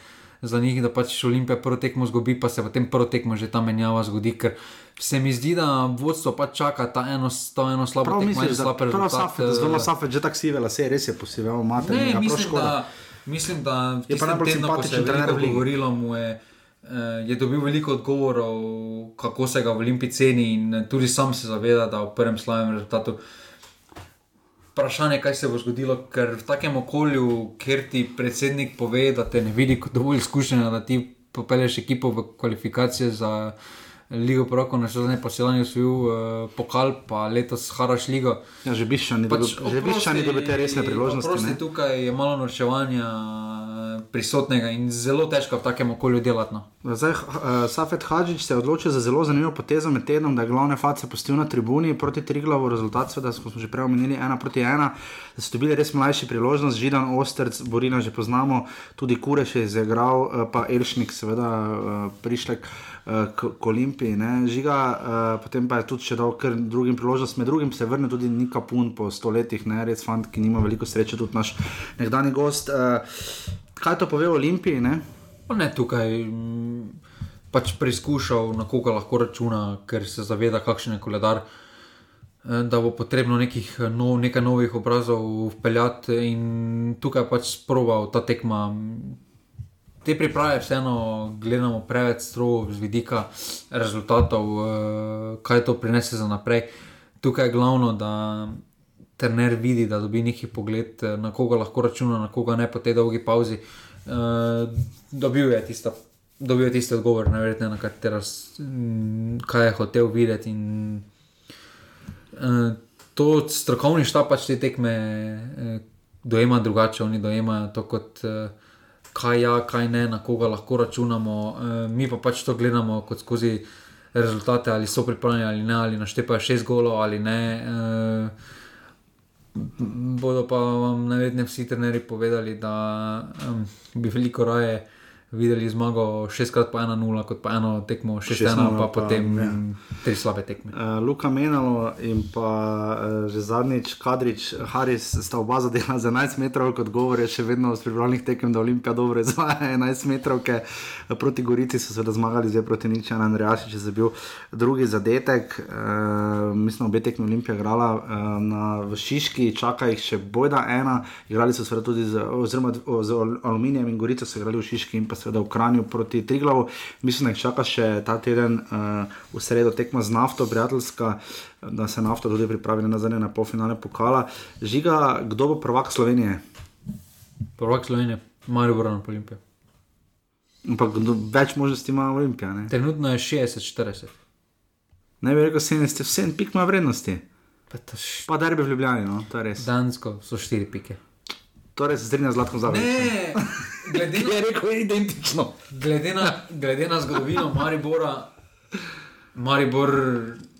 Za njih, da pač Olimpija prvo tekmo zgubi, pa se potem prvo tekmo že ta menjava zgodi, ker se mi zdi, da vodstvo pač čaka ta eno, to eno slabo tekmo. Prav, misliš, da je to zelo safet, že tako si vela, se je res je posebej, nekaj proškoda. Mislim, da je to najbolj simpatičen trener v Govorilo mu je. Je dobil veliko odgovorov, kako se ga v Olimpiji ceni, in tudi sam se zaveda, da v prvem slavnem rezultatu. Vprašanje je, kaj se bo zgodilo, ker v takem okolju, kjer ti predsednik pove, da te ne vidi kot dovolj izkušenega, da ti popelješ ekipo v kvalifikacije za. Ligo Proko, na šestih poseljanju svil uh, pokal, pa letos Haraš Ligo. Ja, že biščani pač, dobi te resne priložnosti. Prosti, tukaj je malo norčevanja prisotnega in zelo težko v takem okolju delati. No. Zdaj, uh, Safet Hadžič se je odločil za zelo zanimivo potezo med tednom, da je glavne face pustil na tribuni proti Triglavu, rezultat sveda smo že prej omenili ena proti ena, da so dobili res mlajši priložnost, Židan Osterc, Borina že poznamo, tudi Kureš je izigral, uh, pa Elšnik seveda uh, prišlek. Eh, k Olimpiji, ne, žiga, uh, potem pa je tudi še dal kar drugim priložnost, med drugim se vrne tudi Nika Pun po stoletjih, ne, res fant, ki nima veliko sreče, tudi naš nekdani gost. Uh, kaj to pove o Olimpiji? Ne? ne tukaj. Pač preizkušal, na koga lahko računa, ker se zaveda, kakšen je koledar, da bo potrebno nekih, nov, nekaj novih obrazov vpeljati. In tukaj pač proval ta tekma, te priprave vseeno gledamo preveč strogo z vidika rezultatov, uh, kaj to prinese za naprej. Tukaj je glavno, da trener vidi, da dobi neki pogled, eh, na koga lahko računa, na koga ne po tej dolgi pauzi. Uh, dobil je tista. Dobijo tiste odgovore, najverjetneje na katero, kaj je hotel videti. In, Uh, to strokovni štab pač te tekme uh, dojema drugače, oni dojemajo to kot. Uh, Kaj ja, kaj ne, na koga lahko računamo, e, mi pa pač to gledamo kot skozi rezultate, ali so pripravljeni ali ne, ali naštepajo šest golov ali ne. E, bodo pa vam najverjetneje vsi trenerji povedali, da um, bi veliko raje videli zmago šestkrat pa ena nula, kot pa eno tekmo šest ena, pa, pa potem ja. tri slabe tekme. Uh, Luka Menalo in pa uh, že zadnjič Kadrič, Haris sta oba zadela za 11 metrov, kot govorijo še vedno v pripravljenih tekem, da Olimpija dobro izvaja 11 metrov, ker proti Gorici so seveda zmagali, zdaj proti nič, ena Rejaši, če je bil drugi zadetek. Uh, mislim, obe tekmi Olimpija igrala uh, na, v Šiški, čaka jih še bojda ena, igrali so seveda tudi z, oziroma, z Aluminijem in Gorico so igrali v Šiški in pa seveda v Kranju proti Triglavu. Mislim, da jih čaka še ta teden uh, v sredo tekma z nafto, prijateljska, da se nafta tudi pripravi na zadnje na polfinale pokala. Žiga, kdo bo prvak Slovenije? Prvak Slovenije, Marijo Boran, Olimpija. Ampak več možnosti ima Olimpija. Ne? Trenutno je 60-40. Ne bi rekel 70, vse en pik ima vrednosti. Pa, š... pa da bi v Ljubljani, no, to je res. Dansko so 4 pike. Torej se strinja z Zlatom Zavedom. Ne, glede na, je rekel, identično. Glede na, glede na zgodovino Maribora, Maribor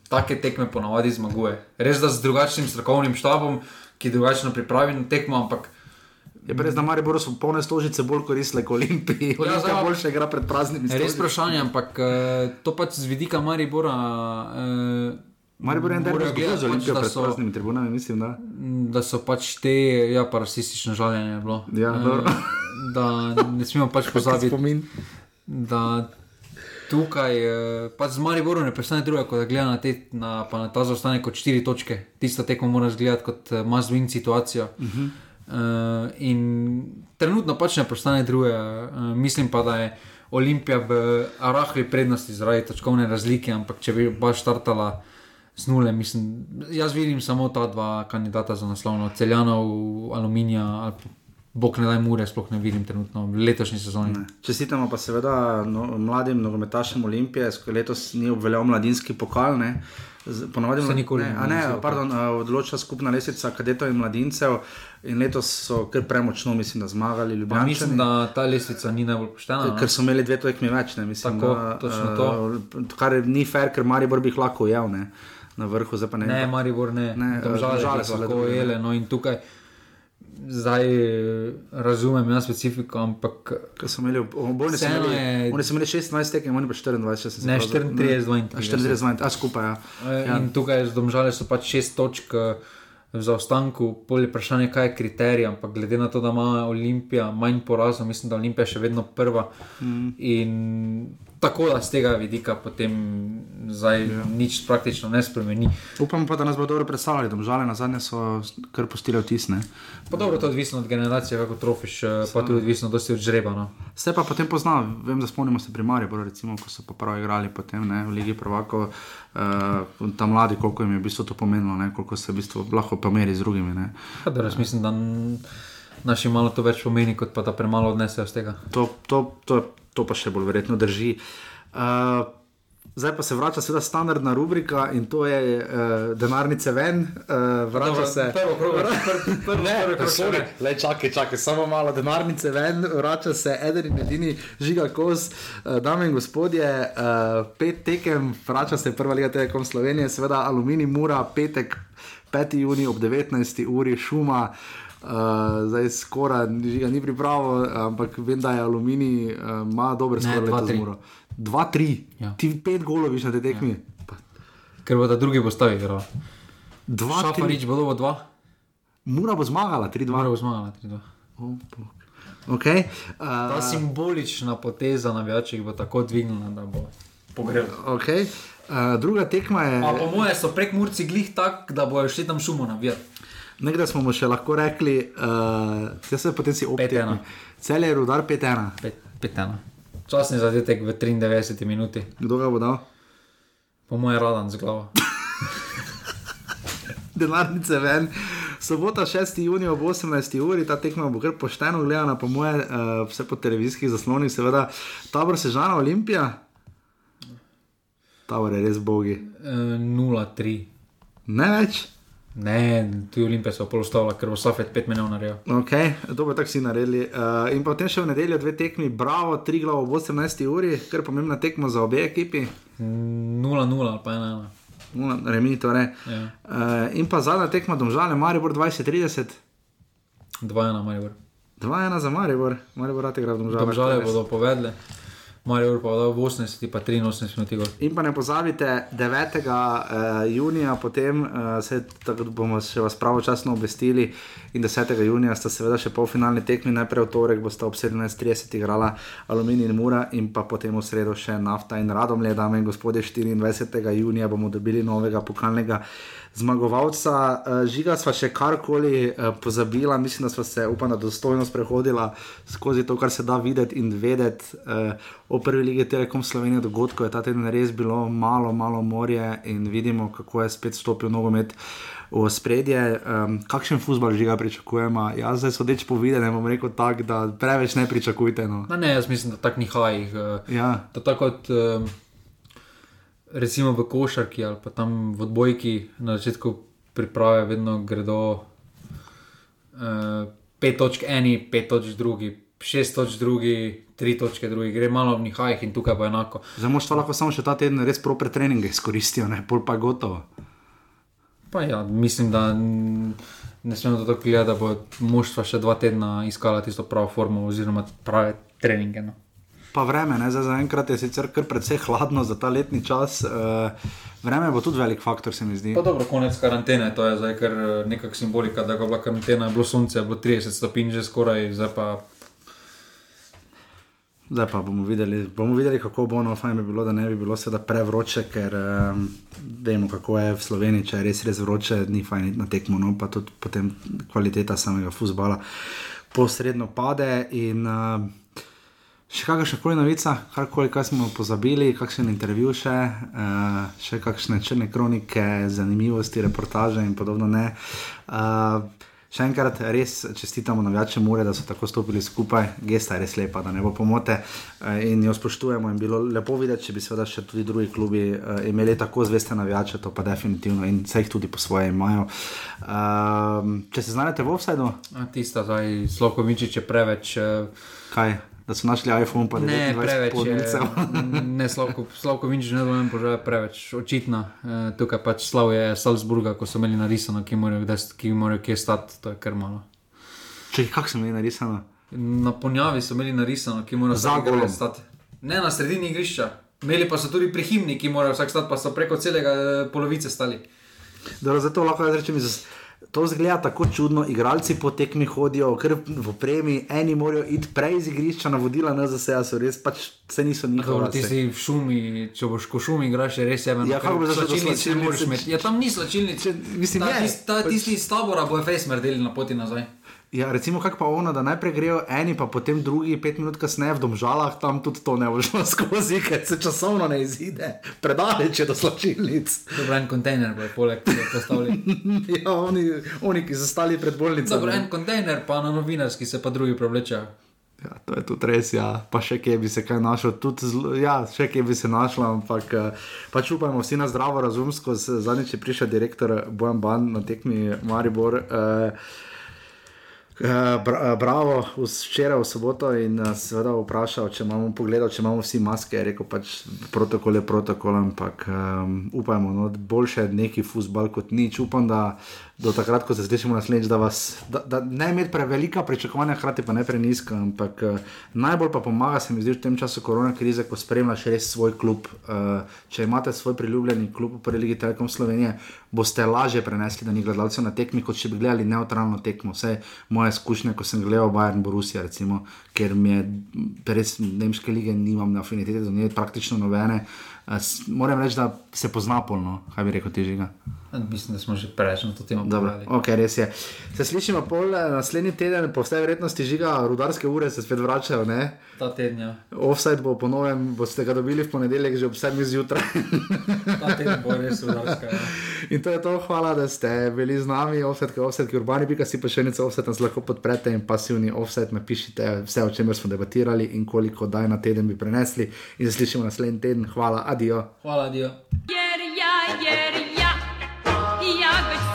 take tekme ponavadi zmaguje. Res da z drugačnim strokovnim štabom, ki drugačno pripravi na tekmo, ampak. Je res, da Maribor so polne stožice bolj koristile kot Olimpiji. Ja, Olimpija boljše igra pred praznimi stožicami. Res vprašanje, ampak uh, to pač z vidika Maribora. Uh, Maribor je en del tega, da so pred praznimi tribunami, mislim, da. Da so pač te, ja, pa rasistično žaljenje bilo. Ja, uh, da ne smemo pač pozabiti. da tukaj, uh, pač z Mariborom ne prestane druga, kot da gleda na, te, na, na ta zaostanek kot štiri točke. Tista tekmo moraš gledati kot uh, must-win situacijo. Uh -huh. uh, in trenutno pač ne prestane druga. Uh, mislim pa, da je Olimpija v arahli prednosti zaradi točkovne razlike, ampak če bi baš startala z nule. Mislim, jaz vidim samo ta dva kandidata za naslovno, celjanov, aluminija. Bog ne daj mure, sploh ne vidim trenutno v letošnji sezoni. Ne. Čestitamo pa seveda no, mladim nogometašem Olimpije, ki letos ni obveljal mladinski pokal. Ne. Ponovadi se nikoli ne. ne, ne pardon, odločila skupna lesica kadetov in mladincev in letos so kar premočno, mislim, da zmagali. Mislim, da ta lesica ni najbolj poštena. Ker so imeli dve tekmi več, ne mislim. Tako, da, to. Kar ni fair, ker Maribor bi jih lahko ujel na vrhu, zdaj pa ne. Ne, Maribor ne. ne žale so lahko jele. No in tukaj. Zdaj razumem, jaz specifiko, ampak. Ko so imeli oboje, so imeli, oni so imeli 16 tekem, oni pa 24, ne 34, 20. 34, a skupaj. Ja. Ja. In tukaj z domžale so pač 6 točk v zaostanku, polje vprašanje, kaj je kriterij, ampak glede na to, da ima Olimpija manj porazov, mislim, da Olimpija še vedno prva. Mm. In tako da z tega vidika potem zdaj ja. nič praktično ne spremeni. Upam pa, da nas bo dobro predstavljali, da žale na zadnje so kar postile vtisne. Pa dobro, to je odvisno od generacije, kako trofiš, eh, pa tudi odvisno dosti od žreba. No. Vse pa potem pozna, vem, da spomnimo se primarje, recimo, ko so pa prav igrali potem ne, v Ligi Prvako, uh, tam mladi, koliko jim je v bistvu to pomenilo, ne, koliko se v bistvu lahko pomeri z drugimi. Pa, da, res mislim, da naši malo to več pomeni, kot pa da premalo odnesejo z tega. To, to, to, to pa še bolj verjetno drži. Uh, Zdaj pa se vrača seveda standardna rubrika in to je uh, denarnice ven, uh, vrača se. Prvo, prvo, prvo, prvo, ne, sorry, le čakaj, čakaj, samo malo denarnice ven, vrača se eden in edini žiga kos. Uh, dame in gospodje, uh, pet tekem, vrača se prva liga Telekom Slovenije, seveda aluminij mura, petek, 5. juni ob 19. uri šuma. Uh, zdaj skoraj ni pripravo, ampak vem, da je aluminij, ima uh, dober skoraj leto zmuro. 2-3, ja. ti 5 golov viš na te tekmi. Ja. Ker bo da drugi postavil, zelo. 2-3. Šafarič bo dobo 2. Mura bo zmagala, 3-2. Mura bo zmagala, 3-2. Okay. Uh, Ta simbolična poteza na večjih bo tako dvignila, da bo pogrela. Okay. Uh, druga tekma je. A po moje so prek Murci glih tak, da bojo šli tam šumo navijati. Nekdaj smo mu še lahko rekli, uh, se potem si opet. Cel je rudar 5-1. 5-1. Časni zadetek v 93 minuti. Kdo ga bo dal? Po mojem, radan z glavo. Denarnice ven. Sobota 6. junija ob 18. uri, ta tekma bo kar pošteno gledana, po mojem, uh, vse po televizijskih zaslonih, seveda, tabor Sežana Olimpija. Tabor je res bogi. Uh, 0-3. Ne več. Ne, tu je Olimpija se polostavila, ker bo Safet 5 milijonov naredil. Ok, dobro, tako si naredili. Uh, in potem še v nedeljo dve tekmi, bravo, tri glavo ob 18 uri, je pomembna tekma za obe ekipi. 0-0 ali pa 1-1. Remi, torej. Ja. Uh, in pa zadnja tekma, domžale, Maribor 20-30. 2-1 Maribor. 2-1 za Maribor, Maribor rade igra v domžale. Domžale bodo povedali. Marijo pa da v 80, pa 83 minut. Gor. In pa ne pozabite, 9. Uh, junija, potem uh, se tako bomo še vas pravočasno obvestili, in 10. junija sta seveda še polfinalni tekmi, najprej v torek bosta ob 17:30 igrala Aluminij in Mura, in pa potem v sredo še nafta in radom, le dame in gospodje, 24. junija bomo dobili novega pokalnega zmagovalca. Uh, žiga sva še karkoli uh, pozabila, mislim, da sva se, upam, da dostojno sprehodila skozi to, kar se da videti in vedeti uh, o prvi lige Telekom Slovenije dogodkov. Je ta teden res bilo malo, malo morje in vidimo, kako je spet stopil nogomet. V spredje, um, kakšen futbol že ga pričakujemo. Jaz zdaj sodeč po videnem, bom rekel tako, da preveč ne pričakujte. No. Na ne, jaz mislim, da tako ni hajih. Uh, Ja. To tako kot um, recimo v košarki ali pa tam v odbojki na začetku priprave vedno gredo uh, pet točk eni, pet točk drugi, šest točk drugi, tri točke drugi, gre malo v nihajih in tukaj bo enako. Za moštva lahko samo še ta teden res proper treninge izkoristijo, ne pol pa gotovo. Pa ja, mislim, da ne smemo tako gledati, da bo moštva še dva tedna iskala tisto pravo formo oziroma prave treninge. No. Pa vreme, ne? zdaj zaenkrat je sicer kar precej hladno za ta letni čas. Uh, vreme bo tudi velik faktor, se mi zdi. Pa dobro, konec karantene, to je zdaj kar eh, nekakšna simbolika, da je bila karantena, je bilo sonce, je bilo 30 stopinj že skoraj, zdaj pa Zdaj pa bomo videli, bomo videli kako bo. No, fajn bi bilo, da ne bi bilo seveda prevroče, ker um, vemo, kako je v Sloveniji, če je res, res vroče, ni fajn na tekmo, no, pa tudi potem kvaliteta samega futbola posredno pade. In, uh, še kakšna koli novica, karkoli, kaj smo pozabili, kakšen intervju še, uh, še kakšne črne kronike, zanimivosti, reportaže in podobno. Ne. Uh, Še enkrat res čestitamo navijačem Mure, da so tako stopili skupaj, gesta je res lepa, da ne bo pomote eh, in jo spoštujemo. In bilo lepo videti, če bi seveda še tudi drugi klubi imeli tako zveste navijače, to pa definitivno in vse jih tudi po svoje imajo. Um, če se znajdete v offsajdu, tista zdaj Slokovičič je preveč. kaj? Da so našli iPhone, pa Ne, 29 preveč je. podnicev. Ne, Slavko, Slavko Vinčič, ne vem, požar je preveč očitna. E, tukaj pač Slav je Salzburga, ko so imeli narisano, ki morajo, ki morajo kje stati, to je kar malo. Če kako sem jih narisano? Na ponjavi so imeli narisano, ki morajo Za igralec stati. Ne na sredini igrišča. Imeli pa so tudi pri himni, ki morajo vsak stati, pa so preko celega eh, polovice stali. Dobro, zato lahko rečem, da to zgleda tako čudno. Igralci po tekmi hodijo, ker v premi, eni morajo iti prej iz igrišča, navodila NZS, a so res pač vse niso Dobro, njihove. ti si v šumi, če boš ko šumi, igraš je res jeben. Ja, kako bi zašel do slačilnice ne moreš slačilnice? imeti. Ja, tam ni slačilnice. mislim, ta, je. tist, ta, tisti iz tabora bo face mrdeli na poti nazaj. Ja, recimo, kako pa ono, da najprej grejo eni, pa potem drugi, pet minut kasneje v domžalah, tam tudi to ne bo šlo skozi, ker se časovno ne izide, predaleč je do slačilnic. Dobro, en kontejner bo poleg tega postavljen. ja, oni, oni, ki so stali pred bolnico. Dobro, en kontejner, pa na novinarski se pa drugi prevlečejo. Ja, to je tudi res, ja. pa še kje bi se kaj našlo, tudi zlo, ja, še kje bi se našlo, ampak eh, pač upajmo vsi na zdravo, razumsko. Zadnjič je prišel direktor Bojan Ban na tekmi Maribor. Uh, bra, uh, bravo, včeraj v soboto in uh, seveda vprašal, če imamo pogledal, če imamo vsi maske. Rekel pač protokol je protokol, ampak um, upajmo, no, boljše je neki futbal kot nič. Upam, da do takrat, ko se slišimo naslednjič, da, vas- da, da ne imeti prevelika pričakovanja, hkrati pa ne preniska. Ampak uh, najbolj pa pomaga se mi zdi v tem času korona krize, ko spremljaš res svoj klub. Uh, če imate svoj priljubljeni klub v prvi ligi Telekom Slovenije, boste lažje prenesli, da ni gledalcev na tekmi, kot če bi gledali neutralno tekmo. Vse moje izkušnje, ko sem gledal Bayern Borussia, recimo, ker mi je res nemške lige, nimam afinitete do nje, praktično nobene. S- moram reči, da se pozna polno, kaj bi rekel ti žiga. Mislim, da smo že na to temo govorili. ok, res je. Se slišimo pol eh, naslednji teden, po vsej verjetnosti žiga, rudarske ure se spet vračajo, ne? Ta teden, ja. Offside bo po novem, boste ga dobili v ponedeljek že ob 7 zjutraj. Ta teden bo res udarska. Ja. In to je to, hvala, da ste bili z nami, offset, offset, urbani, pika si pa še nekaj offset, nas lahko podprete in pasivni offset, napišite vse, o čemer smo debatirali in koliko daj na teden bi prenesli. In se slišimo naslednji teden, hvala, adijo. Hvala, я, ер, я, я,